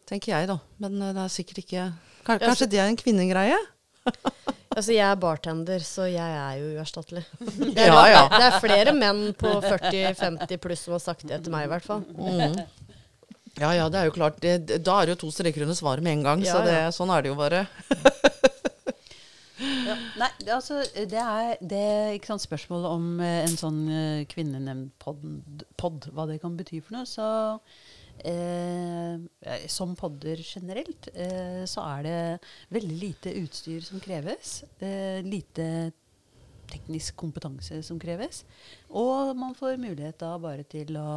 Tenker jeg, da. Men eh, det er sikkert ikke Ka- Ja, Kanskje det er en kvinnegreie? Altså, jeg er bartender, så jeg er jo uerstattelig. Det er, Ja, ja. det er flere menn på 40-50 pluss som har sagt det til meg, i hvert fall. Mm. Ja ja, det er jo klart. Det, da er det jo to streker under svaret med en gang. Ja, så det, ja. sånn er det jo bare. Ja. Nei, altså, det er det ikke sant, spørsmålet om eh, en sånn uh, kvinnenemnd-pod, hva det kan bety for noe. Så eh, eh, som podder generelt, eh, så er det veldig lite utstyr som kreves. Eh, lite teknisk kompetanse som kreves. Og man får mulighet da bare til å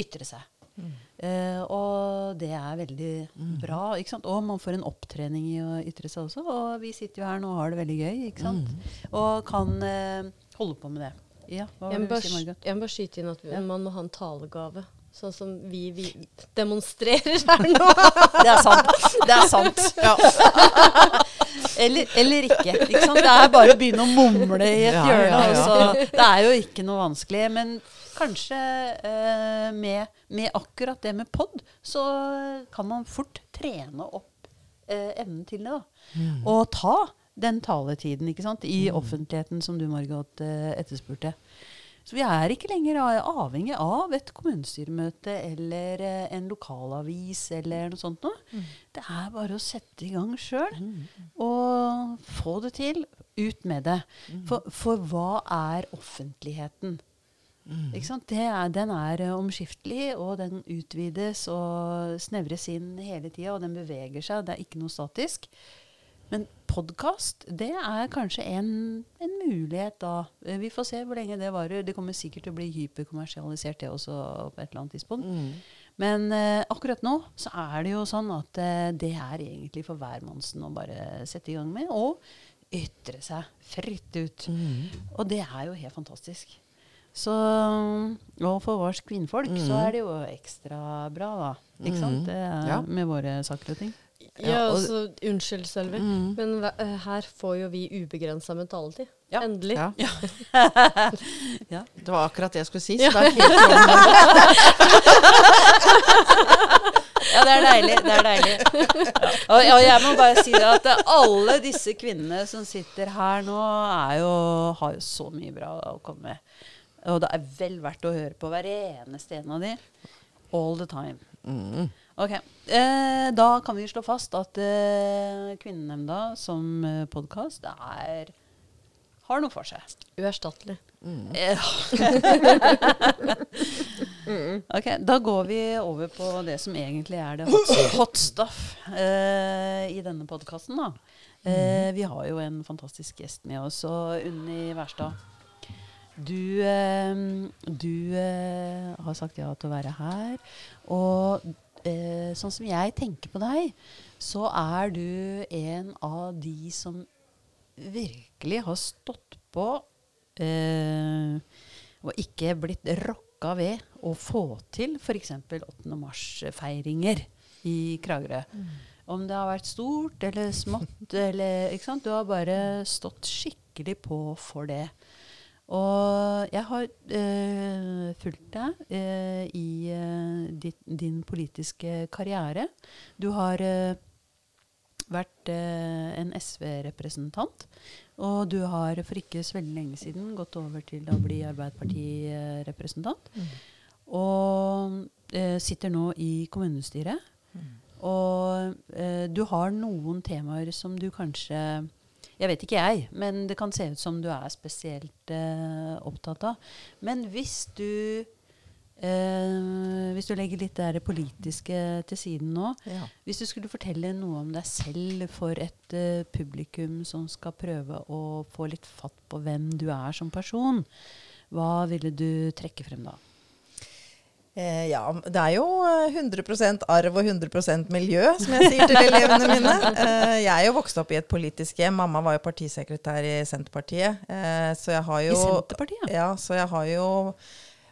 ytre seg. Eh, og det er veldig bra. ikke sant? Og man får en opptrening i å ytre seg også. Og vi sitter jo her nå og har det veldig gøy, ikke sant? og kan eh, holde på med det. Ja, hva Jeg du bare, jeg må bare skyte inn at vi, Ja. man må ha en talegave. Sånn som vi, vi demonstrerer her nå. Det er sant. Det er sant. eller, eller ikke. ikke sant? Det er bare å begynne å mumle i et Ja, hjørne. ja, ja. Det er jo ikke noe vanskelig. Men kanskje eh, med, med akkurat det med pod, så kan man fort trene opp eh, evnen til det. da. Og ta den taletiden ikke sant? i offentligheten som du, Margot, eh, etterspurte. Så vi er ikke lenger avhengig av et kommunestyremøte eller eh, en lokalavis eller noe sånt noe. Det er bare å sette i gang sjøl og få det til. Ut med det. For, for hva er offentligheten? Er, den er eh, omskiftelig, og den utvides og snevres inn hele tida. Og den beveger seg. Det er ikke noe statisk. Men podkast, det er kanskje en, en mulighet da. Eh, Vi får se hvor lenge det varer. Det kommer sikkert til å bli hyperkommersialisert, det også, på et eller annet tidspunkt. Men eh, akkurat nå så er det jo sånn at eh, det er egentlig for hvermannsen å bare sette i gang med. Og ytre seg fritt ut. Og det er jo helt fantastisk. Så, og for vårs kvinnfolk så Mhm. er det jo ekstra bra, da. Ikke sant? Mhm. Det er Ja. Med våre saker og ting. Ja, altså, unnskyld, Sølvi, Mm. men eh, her får jo vi ubegrensa med taletid. Ja. Endelig. Ja. Ja. Det var akkurat det jeg skulle si. Så er orden. Ja, det er deilig. Det er deilig. Ja. Og, og jeg må bare si det at alle disse kvinnene som sitter her nå, er jo, har jo så mye bra å komme med. Og det er vel verdt å høre på hver eneste en av de. All the time. Mm. Ok. Eh, da kan vi slå fast at eh, Kvinnenemnda som eh, podkast er har noe for seg. Uerstattelig. Mm. ok, da går vi over på det som egentlig er det hot, hot stuff eh, i denne podkasten. Eh, vi har jo en fantastisk gjest med oss, og Unni Wærstad. Du, eh, du eh, har sagt ja til å være her. Og eh, sånn som jeg tenker på deg, så er du en av de som virkelig har stått på eh, og ikke blitt rokka ved å få til f.eks. 8. mars-feiringer i Kragerø. Om det har vært stort eller smått eller ikke sant? Du har bare stått skikkelig på for det. Og jeg har øh, fulgt deg øh, i øh, ditt, din politiske karriere. Du har vært en SV-representant. Og du har for ikke så veldig lenge siden gått over til å bli Arbeiderparti-representant. Og eh, sitter nå i kommunestyret. Og eh, du har noen temaer som du kanskje Jeg vet ikke jeg, men det kan se ut som du er spesielt eh, opptatt av. Men hvis du eh, Hvis du legger litt det politiske til siden nå, Ja. hvis du skulle fortelle noe om deg selv for et eh, publikum som skal prøve å få litt fatt på hvem du er som person, hva ville du trekke frem da? Eh, ja, det er jo eh, 100% arv og 100% miljø, som jeg sier til elevene mine. Eh, jeg er jo vokst opp i et politisk hjem. Mamma var jo partisekretær i Senterpartiet. Eh, så jeg har jo I Senterpartiet? Ja, så jeg har jo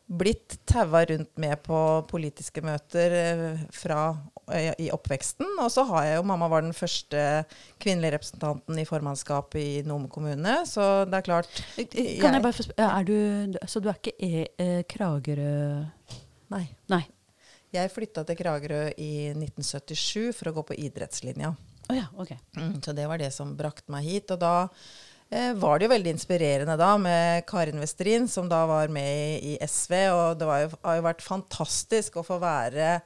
blitt taua rundt med på politiske møter eh, fra, eh, i oppveksten. Og så har jeg jo Mamma var den første kvinnelige representanten i formannskapet i Nome kommune, så det er klart Kan jeg, Jeg- bare er du, Så du er ikke e, eh, Kragerø Nei. Nei. Jeg flytta til Kragerø i 1977 for å gå på idrettslinja. Oh, ja, okay. Mm, så det var det som brakte meg hit. Og da eh, var det jo veldig inspirerende da med Karin Westerin, som da var med i, i SV. Og det var jo, har jo vært fantastisk å få være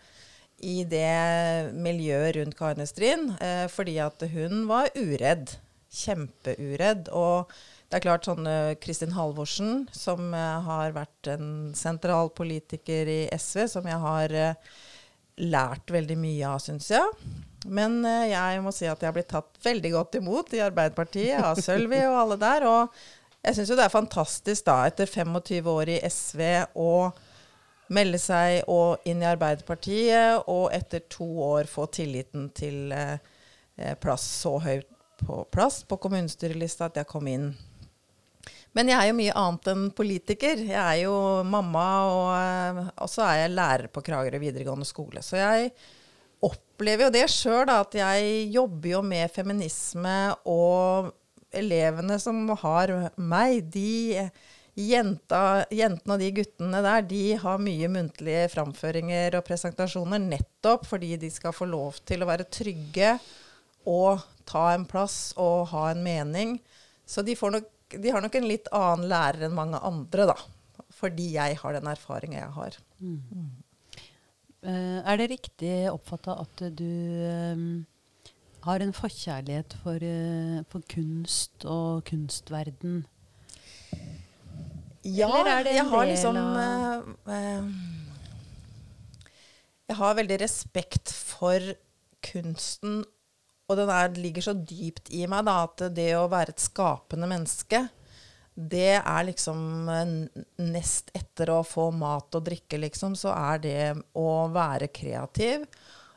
i det miljøet rundt Karin Westerin, eh, fordi at hun var uredd. Kjempeuredd. Og det er klart sånn eh, Kristin Halvorsen, som eh, har vært en sentral politiker i SV, som jeg har eh, lært veldig mye av, syns jeg. Men eh, jeg må si at jeg har blitt tatt veldig godt imot i Arbeiderpartiet av Sølvi og alle der. Og jeg syns jo det er fantastisk da, etter 25 år i SV, å melde seg og inn i Arbeiderpartiet, og etter to år få tilliten til plass så høyt på plass på kommunestyrelista at jeg kom inn. Men jeg er jo mye annet enn politiker. Jeg er jo mamma, og, eh, og så er jeg lærer på Kragerø videregående skole. Så jeg opplever jo det sjøl, at jeg jobber jo med feminisme, og elevene som har meg, de jenta, jentene og de guttene der, de har mye muntlige framføringer og presentasjoner nettopp fordi de skal få lov til å være trygge og ta en plass og ha en mening. Så de, får nok, de har nok en litt annen lærer enn mange andre, da. Fordi jeg har den erfaringa jeg har. Eh, er det riktig oppfatta at du um, har en forkjærlighet for, uh, for kunst og kunstverden? Ja, jeg har liksom uh, eh, Jeg har veldig respekt for kunsten, og den er, ligger så dypt i meg da, at det å være et skapende menneske, det er liksom eh, Nest etter å få mat og drikke, liksom, så er det å være kreativ.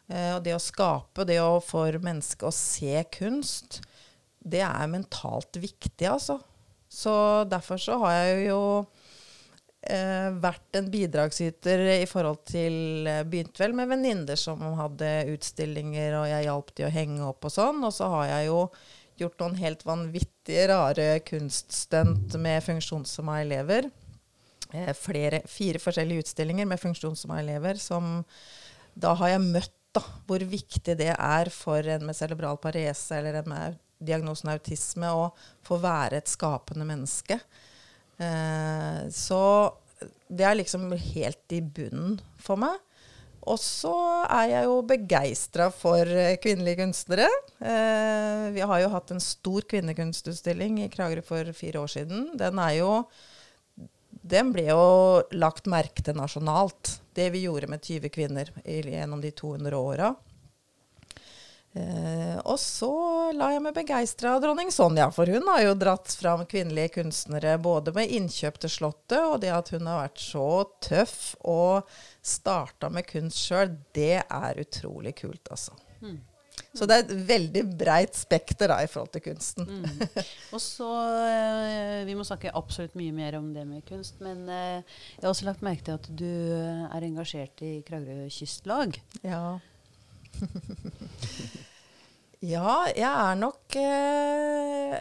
Eh, og det å skape, det å for mennesket å se kunst, det er mentalt viktig, altså. Så derfor så har jeg jo vært en bidragsyter i forhold til eh, Begynte vel med venninner som hadde utstillinger, og jeg hjalp de å henge opp og sånn. Og så har jeg jo gjort noen helt vanvittige, rare kunststunt med funksjonshemma elever. Eh, flere, fire forskjellige utstillinger med funksjonshemma elever som Da har jeg møtt da, hvor viktig det er for en med cerebral parese eller en med diagnosen autisme å få være et skapende menneske. Eh, så det er liksom helt i bunnen for meg. Og så er jeg jo begeistra for eh, kvinnelige kunstnere. Eh, vi har jo hatt en stor kvinnekunstutstilling i Kragerø for fire år siden. Den er jo den ble jo lagt merke til nasjonalt, det vi gjorde med 20 kvinner gjennom de 200 åra. Eh, og så la jeg meg begeistre av dronning Sonja, for hun har jo dratt fram kvinnelige kunstnere både med innkjøp til Slottet, og det at hun har vært så tøff og starta med kunst sjøl, det er utrolig kult, altså. Mm. Så det er et veldig breit spekter da, i forhold til kunsten. Mm. Og så, eh, Vi må snakke absolutt mye mer om det med kunst, men eh, jeg har også lagt merke til at du er engasjert i Kragerø kystlag. Ja. ja, jeg er nok eh,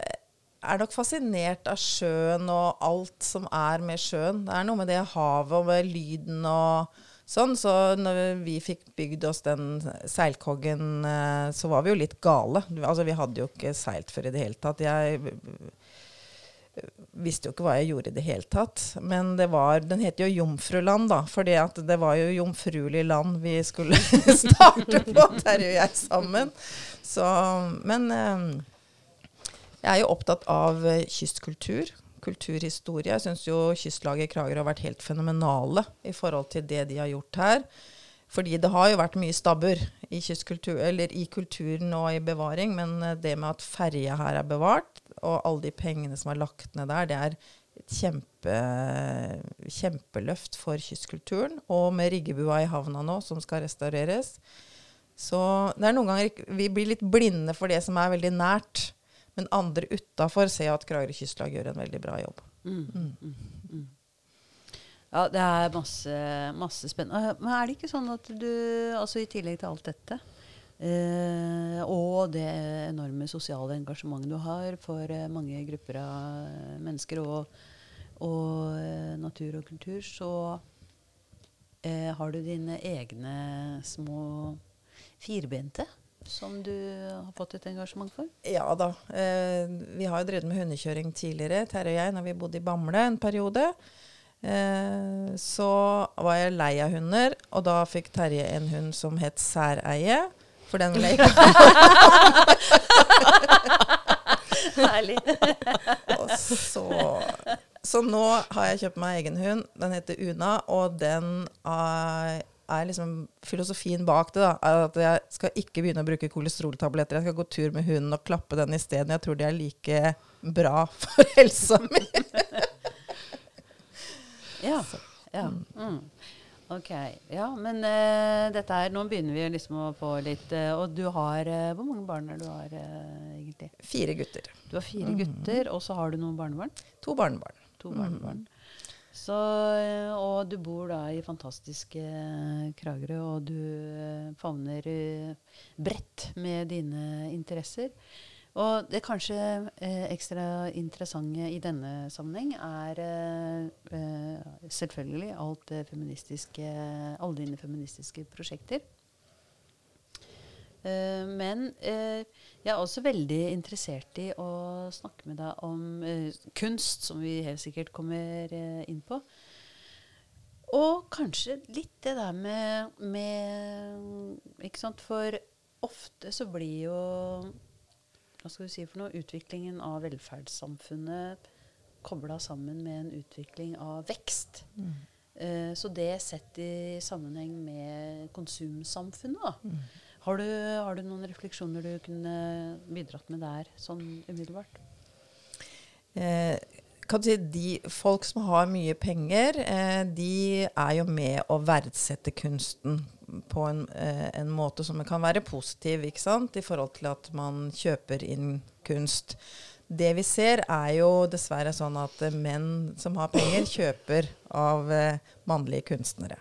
er nok fascinert av sjøen og alt som er med sjøen. Det er noe med det havet og med lyden og sånn. Så når vi fikk bygd oss den seilkoggen, eh, så var vi jo litt gale. Altså, vi hadde jo ikke seilt før i det hele tatt. Jeg visste jo ikke hva jeg gjorde i det hele tatt. Men det var, den heter jo Jomfruland, da. For det var jo jomfruelig land vi skulle starte på, Terje og jeg sammen. Så, men eh, jeg er jo opptatt av kystkultur. Kulturhistorie. Jeg syns jo Kystlaget i Kragerø har vært helt fenomenale i forhold til det de har gjort her. Fordi det har jo vært mye stabbur i, i kulturen og i bevaring, men eh, det med at ferja her er bevart, og alle de pengene som er lagt ned der, det er et kjempe, kjempeløft for kystkulturen. Og med Riggebua i havna nå, som skal restaureres. Så det er noen ganger vi blir litt blinde for det som er veldig nært. Men andre utafor ser at Kragerø kystlag gjør en veldig bra jobb. Mm. Mm. mm, mm. Ja, det er masse, masse spennende. Men er det ikke sånn at du, altså i tillegg til alt dette, Eh, og det enorme sosiale engasjementet du har for eh, mange grupper av mennesker og, og eh, natur og kultur, så eh, har du dine egne små firbente som du har fått et engasjement for? Ja da. Eh, vi har jo drevet med hundekjøring tidligere, Terje og jeg, når vi bodde i Bamble en periode. Eh, så var jeg lei av hunder, og da fikk Terje en hund som het Særeie. For den ha. Herlig. og så, så nå har jeg kjøpt meg egen hund. Den heter Una, og den er, er liksom Filosofien bak det da, er at jeg skal ikke begynne å bruke kolesteroltabletter. Jeg skal gå tur med hunden og klappe den isteden. Jeg tror det er like bra for helsa mi. ja. ja. Mm. Ok. Ja, men uh, dette her, Nå begynner vi liksom å få litt uh, Og du har uh, Hvor mange barn er du har egentlig? Fire gutter. Du har fire mm. gutter, og så har du noen barnebarn? To barnebarn. To barnebarn. Mm. Så, og du bor da i fantastiske Kragerø, og du favner bredt med dine interesser. Og det kanskje eh, ekstra interessante i denne sammenheng er eh, eh, selvfølgelig alt feministiske, alle dine feministiske prosjekter. Eh, men eh, jeg er også veldig interessert i å snakke med deg om eh, kunst, som vi helt sikkert kommer inn på. Og kanskje litt det der med, med Ikke sant? For ofte så blir jo hva skal vi si for noe, utviklingen av velferdssamfunnet kobla sammen med en utvikling av vekst. Mm. Eh, så det sett i sammenheng med konsumsamfunnet, da. Mm. Har, du, har, du, noen refleksjoner du kunne bidratt med der, sånn umiddelbart? Eh, kan du si, de Folk som har mye penger, eh, de er jo med å verdsette kunsten på en, eh, en, måte som kan være positiv ikke sant? i forhold til at man kjøper inn kunst. det vi ser, er jo dessverre sånn at menn som har penger, kjøper av eh, mannlige kunstnere.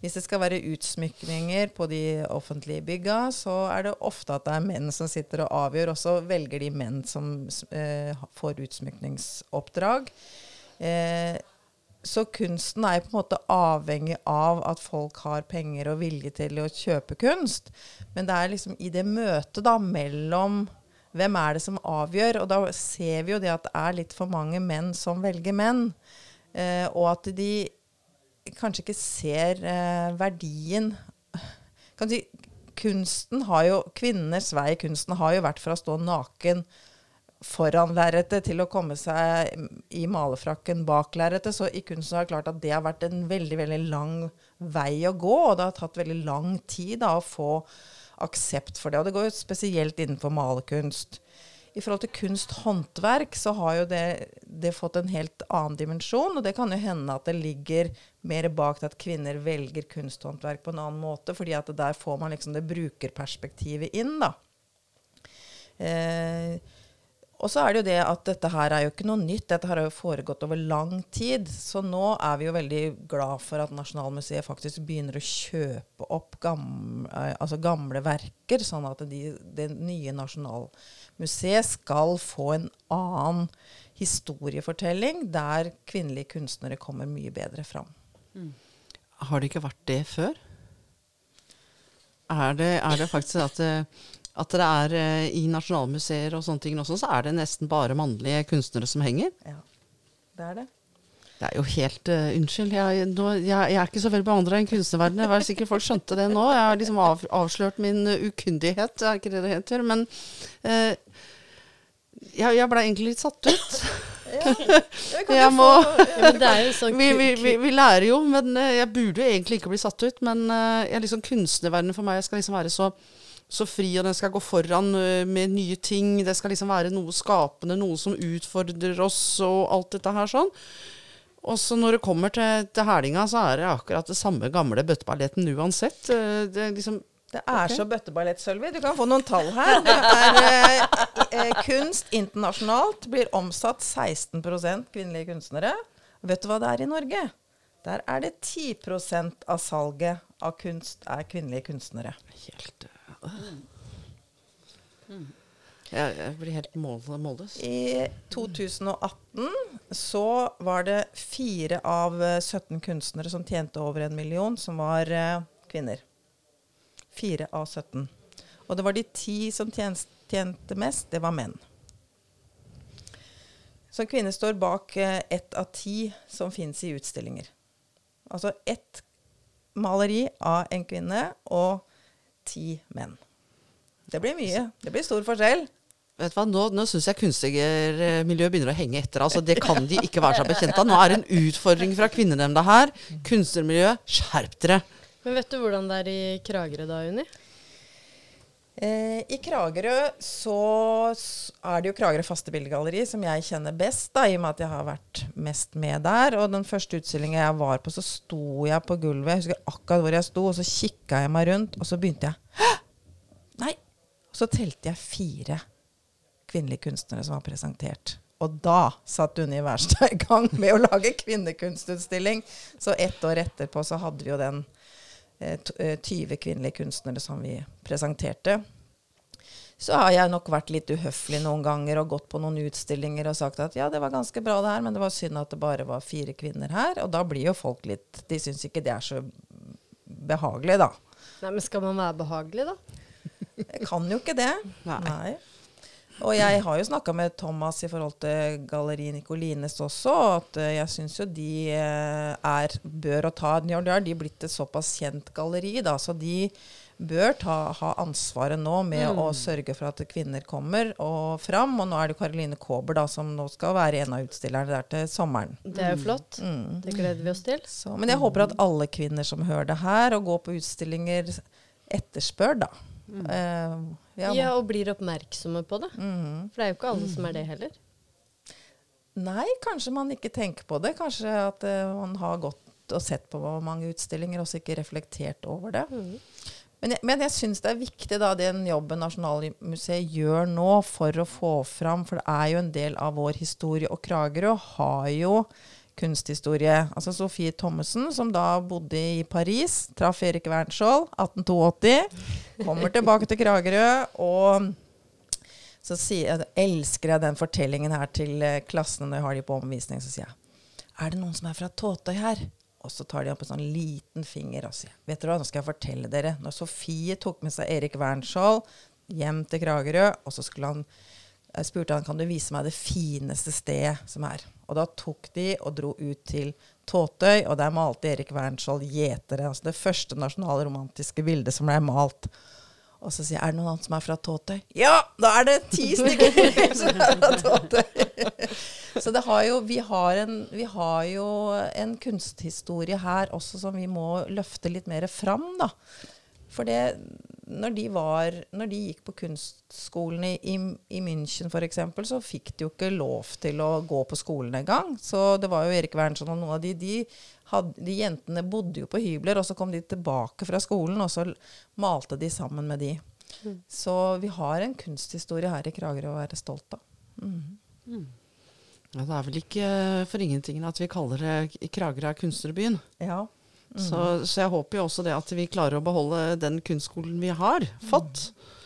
Hvis det skal være utsmykninger på de offentlige bygga, så er det ofte at det er menn som sitter og avgjør, og så velger de menn som eh, får utsmykningsoppdrag. Eh, så kunsten er på en måte avhengig av at folk har penger og vilje til å kjøpe kunst. Men det er liksom i det møtet da mellom hvem er det som avgjør? Og da ser vi jo det at det er litt for mange menn som velger menn. Eh, og at de kanskje ikke ser eh, verdien kan si, Kunsten har jo, Kvinners vei i kunsten har jo vært fra å stå naken foran lerretet til å komme seg i malefrakken bak lerretet. Så i kunsten har det klart at det har vært en veldig veldig lang vei å gå. Og det har tatt veldig lang tid da, å få aksept for det. Og det går jo spesielt innenfor malerkunst. I forhold til kunsthåndverk så har jo det, det, fått en helt annen dimensjon. Og det kan jo hende at det ligger mer bak til at kvinner velger kunsthåndverk på en annen måte. fordi at der får man liksom det brukerperspektivet inn, da. Eh, og så er det jo det at dette her er jo ikke noe nytt. Dette har jo foregått over lang tid. Så nå er vi jo veldig glad for at Nasjonalmuseet faktisk begynner å kjøpe opp gamle, altså gamle verker, sånn at de, det nye Nasjonalmuseet skal få en annen historiefortelling der kvinnelige kunstnere kommer mye bedre fram. Mm. Har det ikke vært det før? Er det, er det faktisk at det at det er uh, i nasjonalmuseer og sånne ting også, så er det nesten bare mannlige kunstnere som henger. Ja, det er det. Det er jo helt uh, Unnskyld, jeg, nå, jeg, jeg, er ikke så veldig beandra i kunstnerverdenen. Jeg var sikker folk skjønte det nå. Jeg har liksom av, avslørt min uh, ukundighet, er ikke det det heter. Men uh, jeg, jeg blei egentlig litt satt ut. Ja, jeg må, ja, sånn vi, vi, vi, vi, lærer jo, men jeg burde jo egentlig ikke bli satt ut. Men jeg, liksom, kunstnerverdenen for meg jeg skal liksom være så så fri, og den skal gå foran uh, med nye ting. Det skal liksom være noe skapende, noe som utfordrer oss, og alt dette her sånn. Og så når det kommer til, til hælinga, så er det akkurat det samme gamle bøtteballetten uansett. Uh, det er liksom det er okay. så bøtteballett, Sølvi. Du kan få noen tall her. Det er eh, Kunst internasjonalt blir omsatt 16% kvinnelige kunstnere. Vet du hva det er i Norge? Der er det 10% av salget av kunst er kvinnelige kunstnere. Helt Mm. Jeg, blir helt målløs. I 2018 så var det fire av 17 kunstnere som tjente over en million, som var uh, kvinner. Fire av 17. Og det var de ti som tjente, mest, det var menn. Så kvinner står bak uh, ett av ti som fins i utstillinger. Altså ett maleri av en kvinne og ti menn. Det blir mye. Det blir stor forskjell. Vet du hva, Nå, nå syns jeg kunstnermiljøet begynner å henge etter. altså Det kan de ikke være seg bekjent av. Nå er det en utfordring fra kvinnenemnda her. Kunstnermiljøet, skjerp dere. Men vet du hvordan det er i Kragerø da, Unni? Eh, I Kragerø så er det jo Kragerø faste bildegalleri som jeg kjenner best, da, i og med at jeg har vært mest med der. Og den første utstillingen jeg var på, så sto jeg på gulvet, jeg husker akkurat hvor jeg sto, og så kikka jeg meg rundt, og så begynte jeg Hæ! Nei! Og så telte jeg fire kvinnelige kunstnere som var presentert. Og da satt Wærstad i gang med å lage kvinnekunstutstilling. Så ett år etterpå så hadde vi jo den 20 eh, kvinnelige kunstnere som vi presenterte. Så har jeg nok vært litt uhøflig noen ganger og gått på noen utstillinger og sagt at ja, det var ganske bra det her, men det var synd at det bare var fire kvinner her. Og da blir jo folk litt De syns ikke det er så behagelig, da. Nei, Men skal man være behagelig, da? Jeg kan jo ikke det. Nei. Nei. Og jeg har jo snakka med Thomas i forhold til Galleri Nicolines også, at uh, jeg syns jo de uh, er bør å ta de har de blitt et såpass kjent galleri, da, så de bør ta, ha ansvaret nå med mm. å sørge for at kvinner kommer og fram. Og nå er det Karoline Kåber da, som nå skal være en av utstillerne der til sommeren. Det er jo flott. Mm. Det gleder vi oss til. Så, men jeg håper at alle kvinner som hører det her og går på utstillinger, etterspør, da. Mm. Uh, ja, ja, og blir oppmerksomme på det. Mm. For det er jo ikke alle som er det heller. Nei, kanskje man ikke tenker på det. Kanskje at uh, man har gått og sett på mange utstillinger og så ikke reflektert over det. Mm. Men jeg, men jeg syns det er viktig, da, den jobben Nasjonalmuseet gjør nå for å få fram For det er jo en del av vår historie, og Kragerø har jo kunsthistorie. Altså Sofie Thommessen, som da bodde i Paris, traff Erik Wernskjold 1882. Kommer tilbake til Kragerø, og så jeg, elsker jeg den fortellingen her til eh, klassene når jeg har de på omvisning. Så sier jeg Er det noen som er fra Tåtøy her? Og så tar de opp en sånn liten finger og sier Vet dere hva, nå skal jeg fortelle dere. Når Sofie tok med seg Erik Wernskjold hjem til Kragerø, og så skulle han jeg spurte han kan du vise meg det fineste stedet som er. Og da tok de og dro ut til Tåtøy, og der malte Erik Wernskjold gjetere. Altså det første nasjonalromantiske bildet som ble malt. Og så sier jeg er det noen annen som er fra Tåtøy? Ja! Da er det ti stykker som er fra Tåtøy! så det har jo, vi, har en, vi har jo en kunsthistorie her også som vi må løfte litt mer fram, da. For det, når de, var, når de gikk på kunstskolen i, i, i München f.eks., så fikk de jo ikke lov til å gå på skolen engang. Så det var jo Erik Wernson og noen av de, de, had, de jentene bodde jo på hybler, og så kom de tilbake fra skolen, og så malte de sammen med de. Mm. Så vi har en kunsthistorie her i Kragerø å være stolt av. Mm. Mm. Ja, det er vel ikke for ingenting at vi kaller det Kragerø kunstnerbyen. Ja. Mm. Så, så, jeg håper jo også det at vi klarer å beholde den kunstskolen vi har fått. Mm.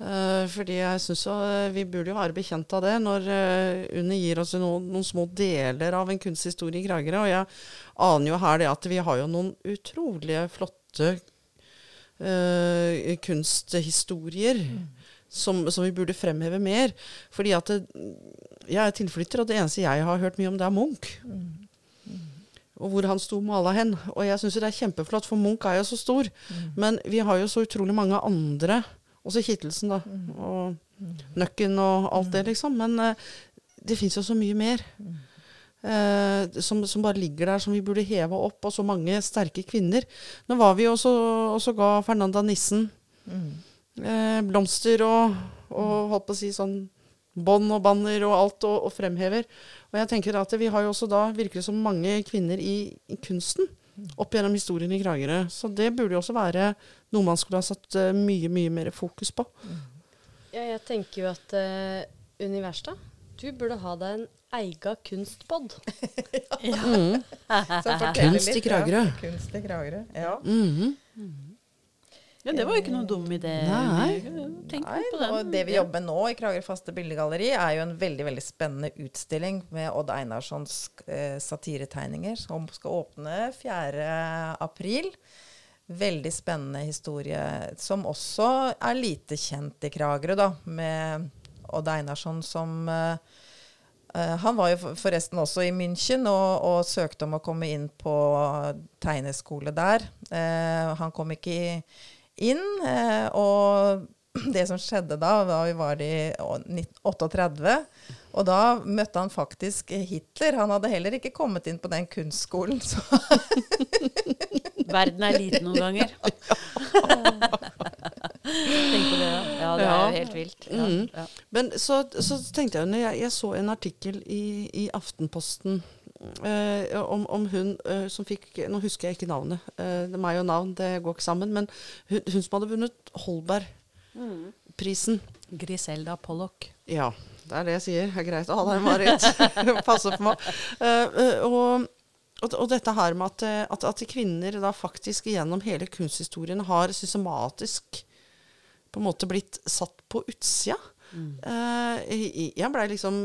Uh, fordi jeg syns jo uh, vi burde jo være bekjent av det når uh, UNE gir oss noen, noen, små deler av en kunsthistorie i Kragerø. Og jeg aner jo her det at vi har jo noen utrolige flotte kunsthistorier. Mm. Som, som, vi burde fremheve mer. Fordi at det, jeg er tilflytter, og det eneste jeg har hørt mye om, det er Munch. Mm og hvor han sto mala hen. Og jeg syns det er kjempeflott, for Munch er jo så stor. Mm. Men vi har jo så utrolig mange andre, også Kittelsen, da, mm. og mm. Nøkken og alt det, mm. liksom. Men uh, det fins jo så mye mer. Uh, som, som, bare ligger der, som vi burde heve opp. Og så mange sterke kvinner. Nå var vi også, også ga Fernanda Nissen uh, blomster og, og holdt på å si sånn bånd og banner og alt, og, og, fremhever. Og jeg tenker at vi har jo også da virker det som, mange kvinner i, i kunsten opp gjennom historien i Kragerø. Så det burde jo også være noe man skulle ha satt uh, mye, mye mer fokus på. Ja, jeg tenker jo at uh, Universta, du burde ha deg en eiga kunstpod. ja. Mm. Kunst i Kragerø. Ja, kunst i Kragerø, ja. Mm -hmm. Ja, Det var jo ikke noen dum idé. Nei. Tenk Nei, på den. Og det vi jobber med nå i Kragerø faste bildegalleri, er jo en veldig veldig spennende utstilling med Odd Einarssons eh, satiretegninger, som skal åpne 4. april. Veldig spennende historie, som også er lite kjent i Kragerø, da, med Odd Einarsson som eh, Uh, han var jo forresten også i München og, og, søkte om å komme inn på tegneskole der. Eh, han kom ikke i, inn. Eh, og det som skjedde da, da vi var i 1938 og da møtte han faktisk Hitler. Han hadde heller ikke kommet inn på den kunstskolen. Verden er liten noen ganger. Tenk på det, da. Ja, det er jo helt vilt. Ja, mm. ja. Men så, så, tenkte jeg, når jeg, jeg så en artikkel i, i Aftenposten Uh, om, om, hun uh, som fikk Nå husker jeg ikke navnet. Uh, det er meg og navn, det går ikke sammen. Men hun, hun som hadde vunnet Holberg-prisen. Mm. Griselda Pollock. Ja, det er det jeg sier. Det er greit å ha deg, Marit. Passe på meg. Og, og, og, dette her med at, at, at, kvinner da faktisk gjennom hele kunsthistorien har systematisk på en måte blitt satt på utsida. Mm. jeg blei liksom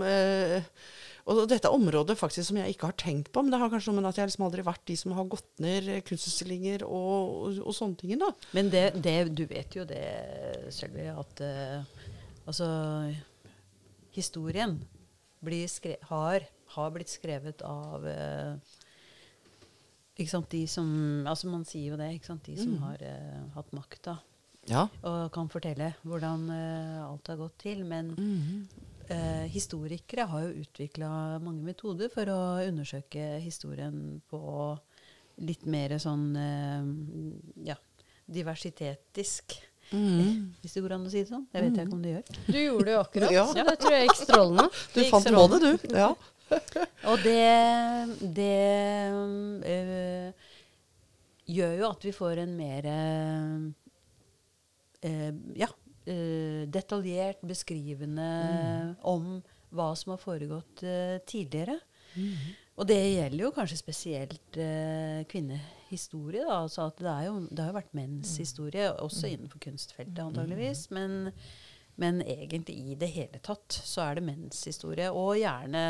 og dette området faktisk som jeg ikke har tenkt på, men det har kanskje noe med at jeg liksom aldri vært de som har gått ned kunstutstillinger og, og, og, sånne ting. da. Men det, det, du vet jo det, Sølvi, at uh, altså Historien har, har, blitt skrevet av uh, ikke sant, de som altså Man sier jo det. ikke sant, De som mm. har uh, hatt makta. Ja. Og kan fortelle hvordan alt har gått til. Men mm eh, historikere har jo utvikla mange metoder for å undersøke historien på litt mer sånn eh, ja, diversitetisk. Mm. Hvis det går an å si det sånn. Det vet jeg ikke om det gjør. Du gjorde det jo akkurat. ja. Det tror jeg gikk strålende. Du fant på det, du. Ja. Og det, det øh, gjør jo at vi får en mer øh, eh, ja, eh, detaljert beskrivende om hva som har foregått uh, tidligere. Og det gjelder jo kanskje spesielt uh, kvinnehistorie. Da. Altså at det, er jo, det har jo vært menns historie, også innenfor kunstfeltet antageligvis. Men, men egentlig i det hele tatt så er det menns historie. Og gjerne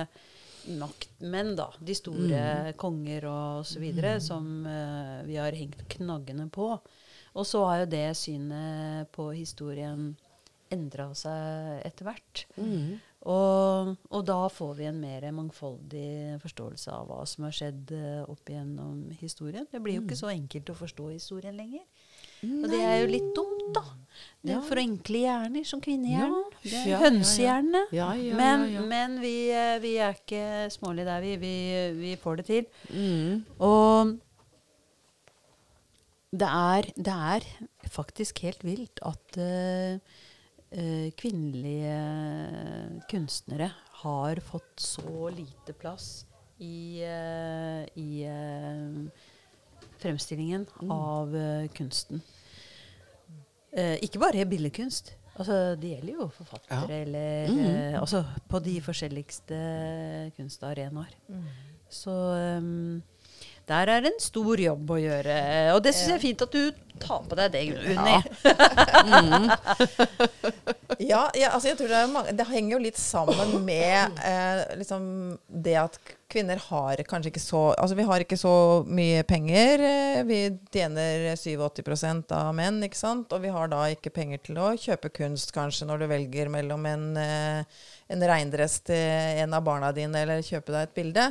maktmenn, da. De store konger og så videre, som uh, vi har hengt knaggene på. Og så har jo det synet på historien endra seg etter hvert. Og, og da får vi en mer mangfoldig forståelse av hva som har skjedd eh, opp igjennom historien. Det blir jo ikke så enkelt å forstå historien lenger. Og det er jo litt dumt, da. Det er Ja. for enkle hjerner, som kvinnehjernen. Ja. Er Ja, ja, men men vi, eh, vi er ikke smålige der, vi. vi. Vi får det til. Mm. Og det er, det er faktisk helt vilt at uh, kvinnelige kunstnere har fått så lite plass i, uh, i fremstillingen av eh, kunsten. Ikke bare billedkunst. Altså, det gjelder jo forfattere eller eh, Altså på de forskjelligste kunstarenaer. Så um, der er en stor jobb å gjøre. Og det syns jeg er fint at du tar på deg det, Unni. Ja, ja, altså jeg tror det, mange, det henger jo litt sammen med eh, liksom det at kvinner har kanskje ikke så Altså vi har ikke så mye penger. Eh, vi tjener 87% av menn, ikke sant. Og vi har da ikke penger til å kjøpe kunst, kanskje, når du velger mellom en, eh, en regndress til en av barna dine eller kjøpe deg et bilde.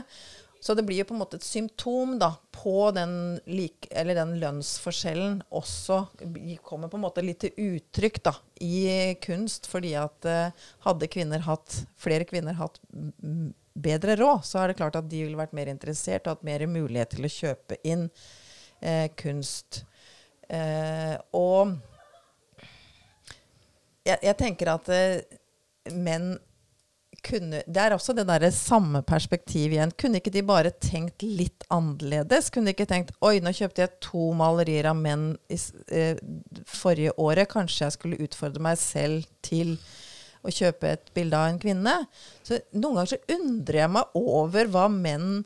Så det blir jo på en måte et symptom da, på den, lik, eller den lønnsforskjellen også kommer på en måte litt til uttrykk da, i kunst. Fordi at eh, hadde kvinner hatt, flere kvinner hatt bedre råd, så er det klart at de ville vært mer interessert og hatt mer mulighet til å kjøpe inn eh, kunst. Eh, og jeg, jeg tenker at eh, menn kunne Det er også det derre samme perspektiv igjen. Kunne ikke de bare tenkt litt annerledes? Kunne de ikke tenkt Oi, nå kjøpte jeg to malerier av menn i, eh, forrige året. Kanskje jeg skulle utfordre meg selv til å kjøpe et bilde av en kvinne? Så noen ganger så undrer jeg meg over hva menn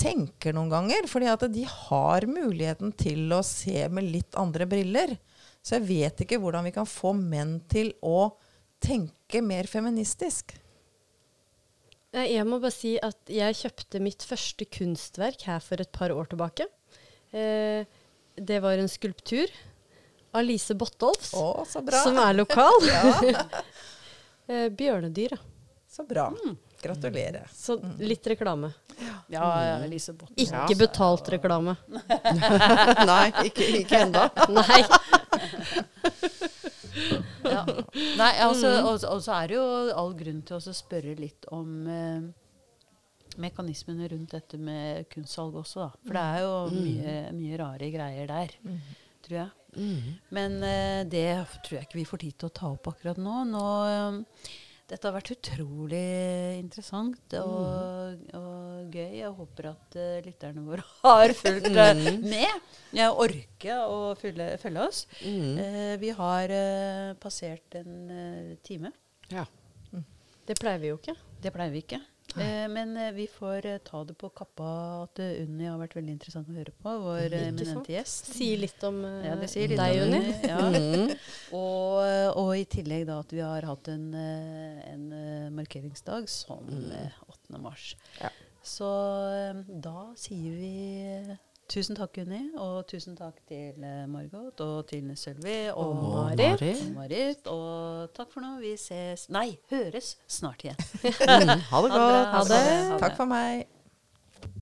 tenker noen ganger. Fordi at de har muligheten til å se med litt andre briller. Så jeg vet ikke hvordan vi kan få menn til å tenke mer feministisk. Eh, Jeg må bare si at jeg kjøpte mitt første kunstverk her for et par år tilbake. Eh, det var en skulptur av Lise Bottolfs, Å, så bra. som er lokal. Eh, bjørnedyr, ja. så bra. Gratulerer. Så litt reklame. Ja, ja, Lise Bottolfs. Ikke betalt reklame. Nei, ikke, ikke enda. Nei. Ja. Nei, altså, og, og så er det jo all grunn til å spørre litt om eh, mekanismene rundt dette med kunstsalg også, da. For det er jo mye, mye rare greier der, tror jeg. Men eh, det tror jeg ikke vi får tid til å ta opp akkurat nå. nå eh, dette har vært utrolig interessant og, og gøy. Jeg håper at uh, lytterne våre har fulgt uh, med. Jeg orker å følge, følge oss. Eh, vi har passert en time. Ja. Det pleier vi jo ikke. Det pleier vi ikke. Eh, men eh, vi får eh, ta det på kappa at uh, Unni har vært veldig interessant å høre på. Vår eminente gjest. Sier litt om eh, Ja, sier litt deg, Unni. Ja. Og, eh, og i tillegg da at vi har hatt en, eh, en eh, markeringsdag som eh, 8. mars. Ja. Så eh, da sier vi eh, tusen takk, Unni, og tusen takk til eh, Margot og til Sølvi og, Og Marit. Marit. Og Marit. Og takk for nå. Vi ses Nei, høres snart igjen. Mm, ha det Ha det godt. Ha det. Takk for meg.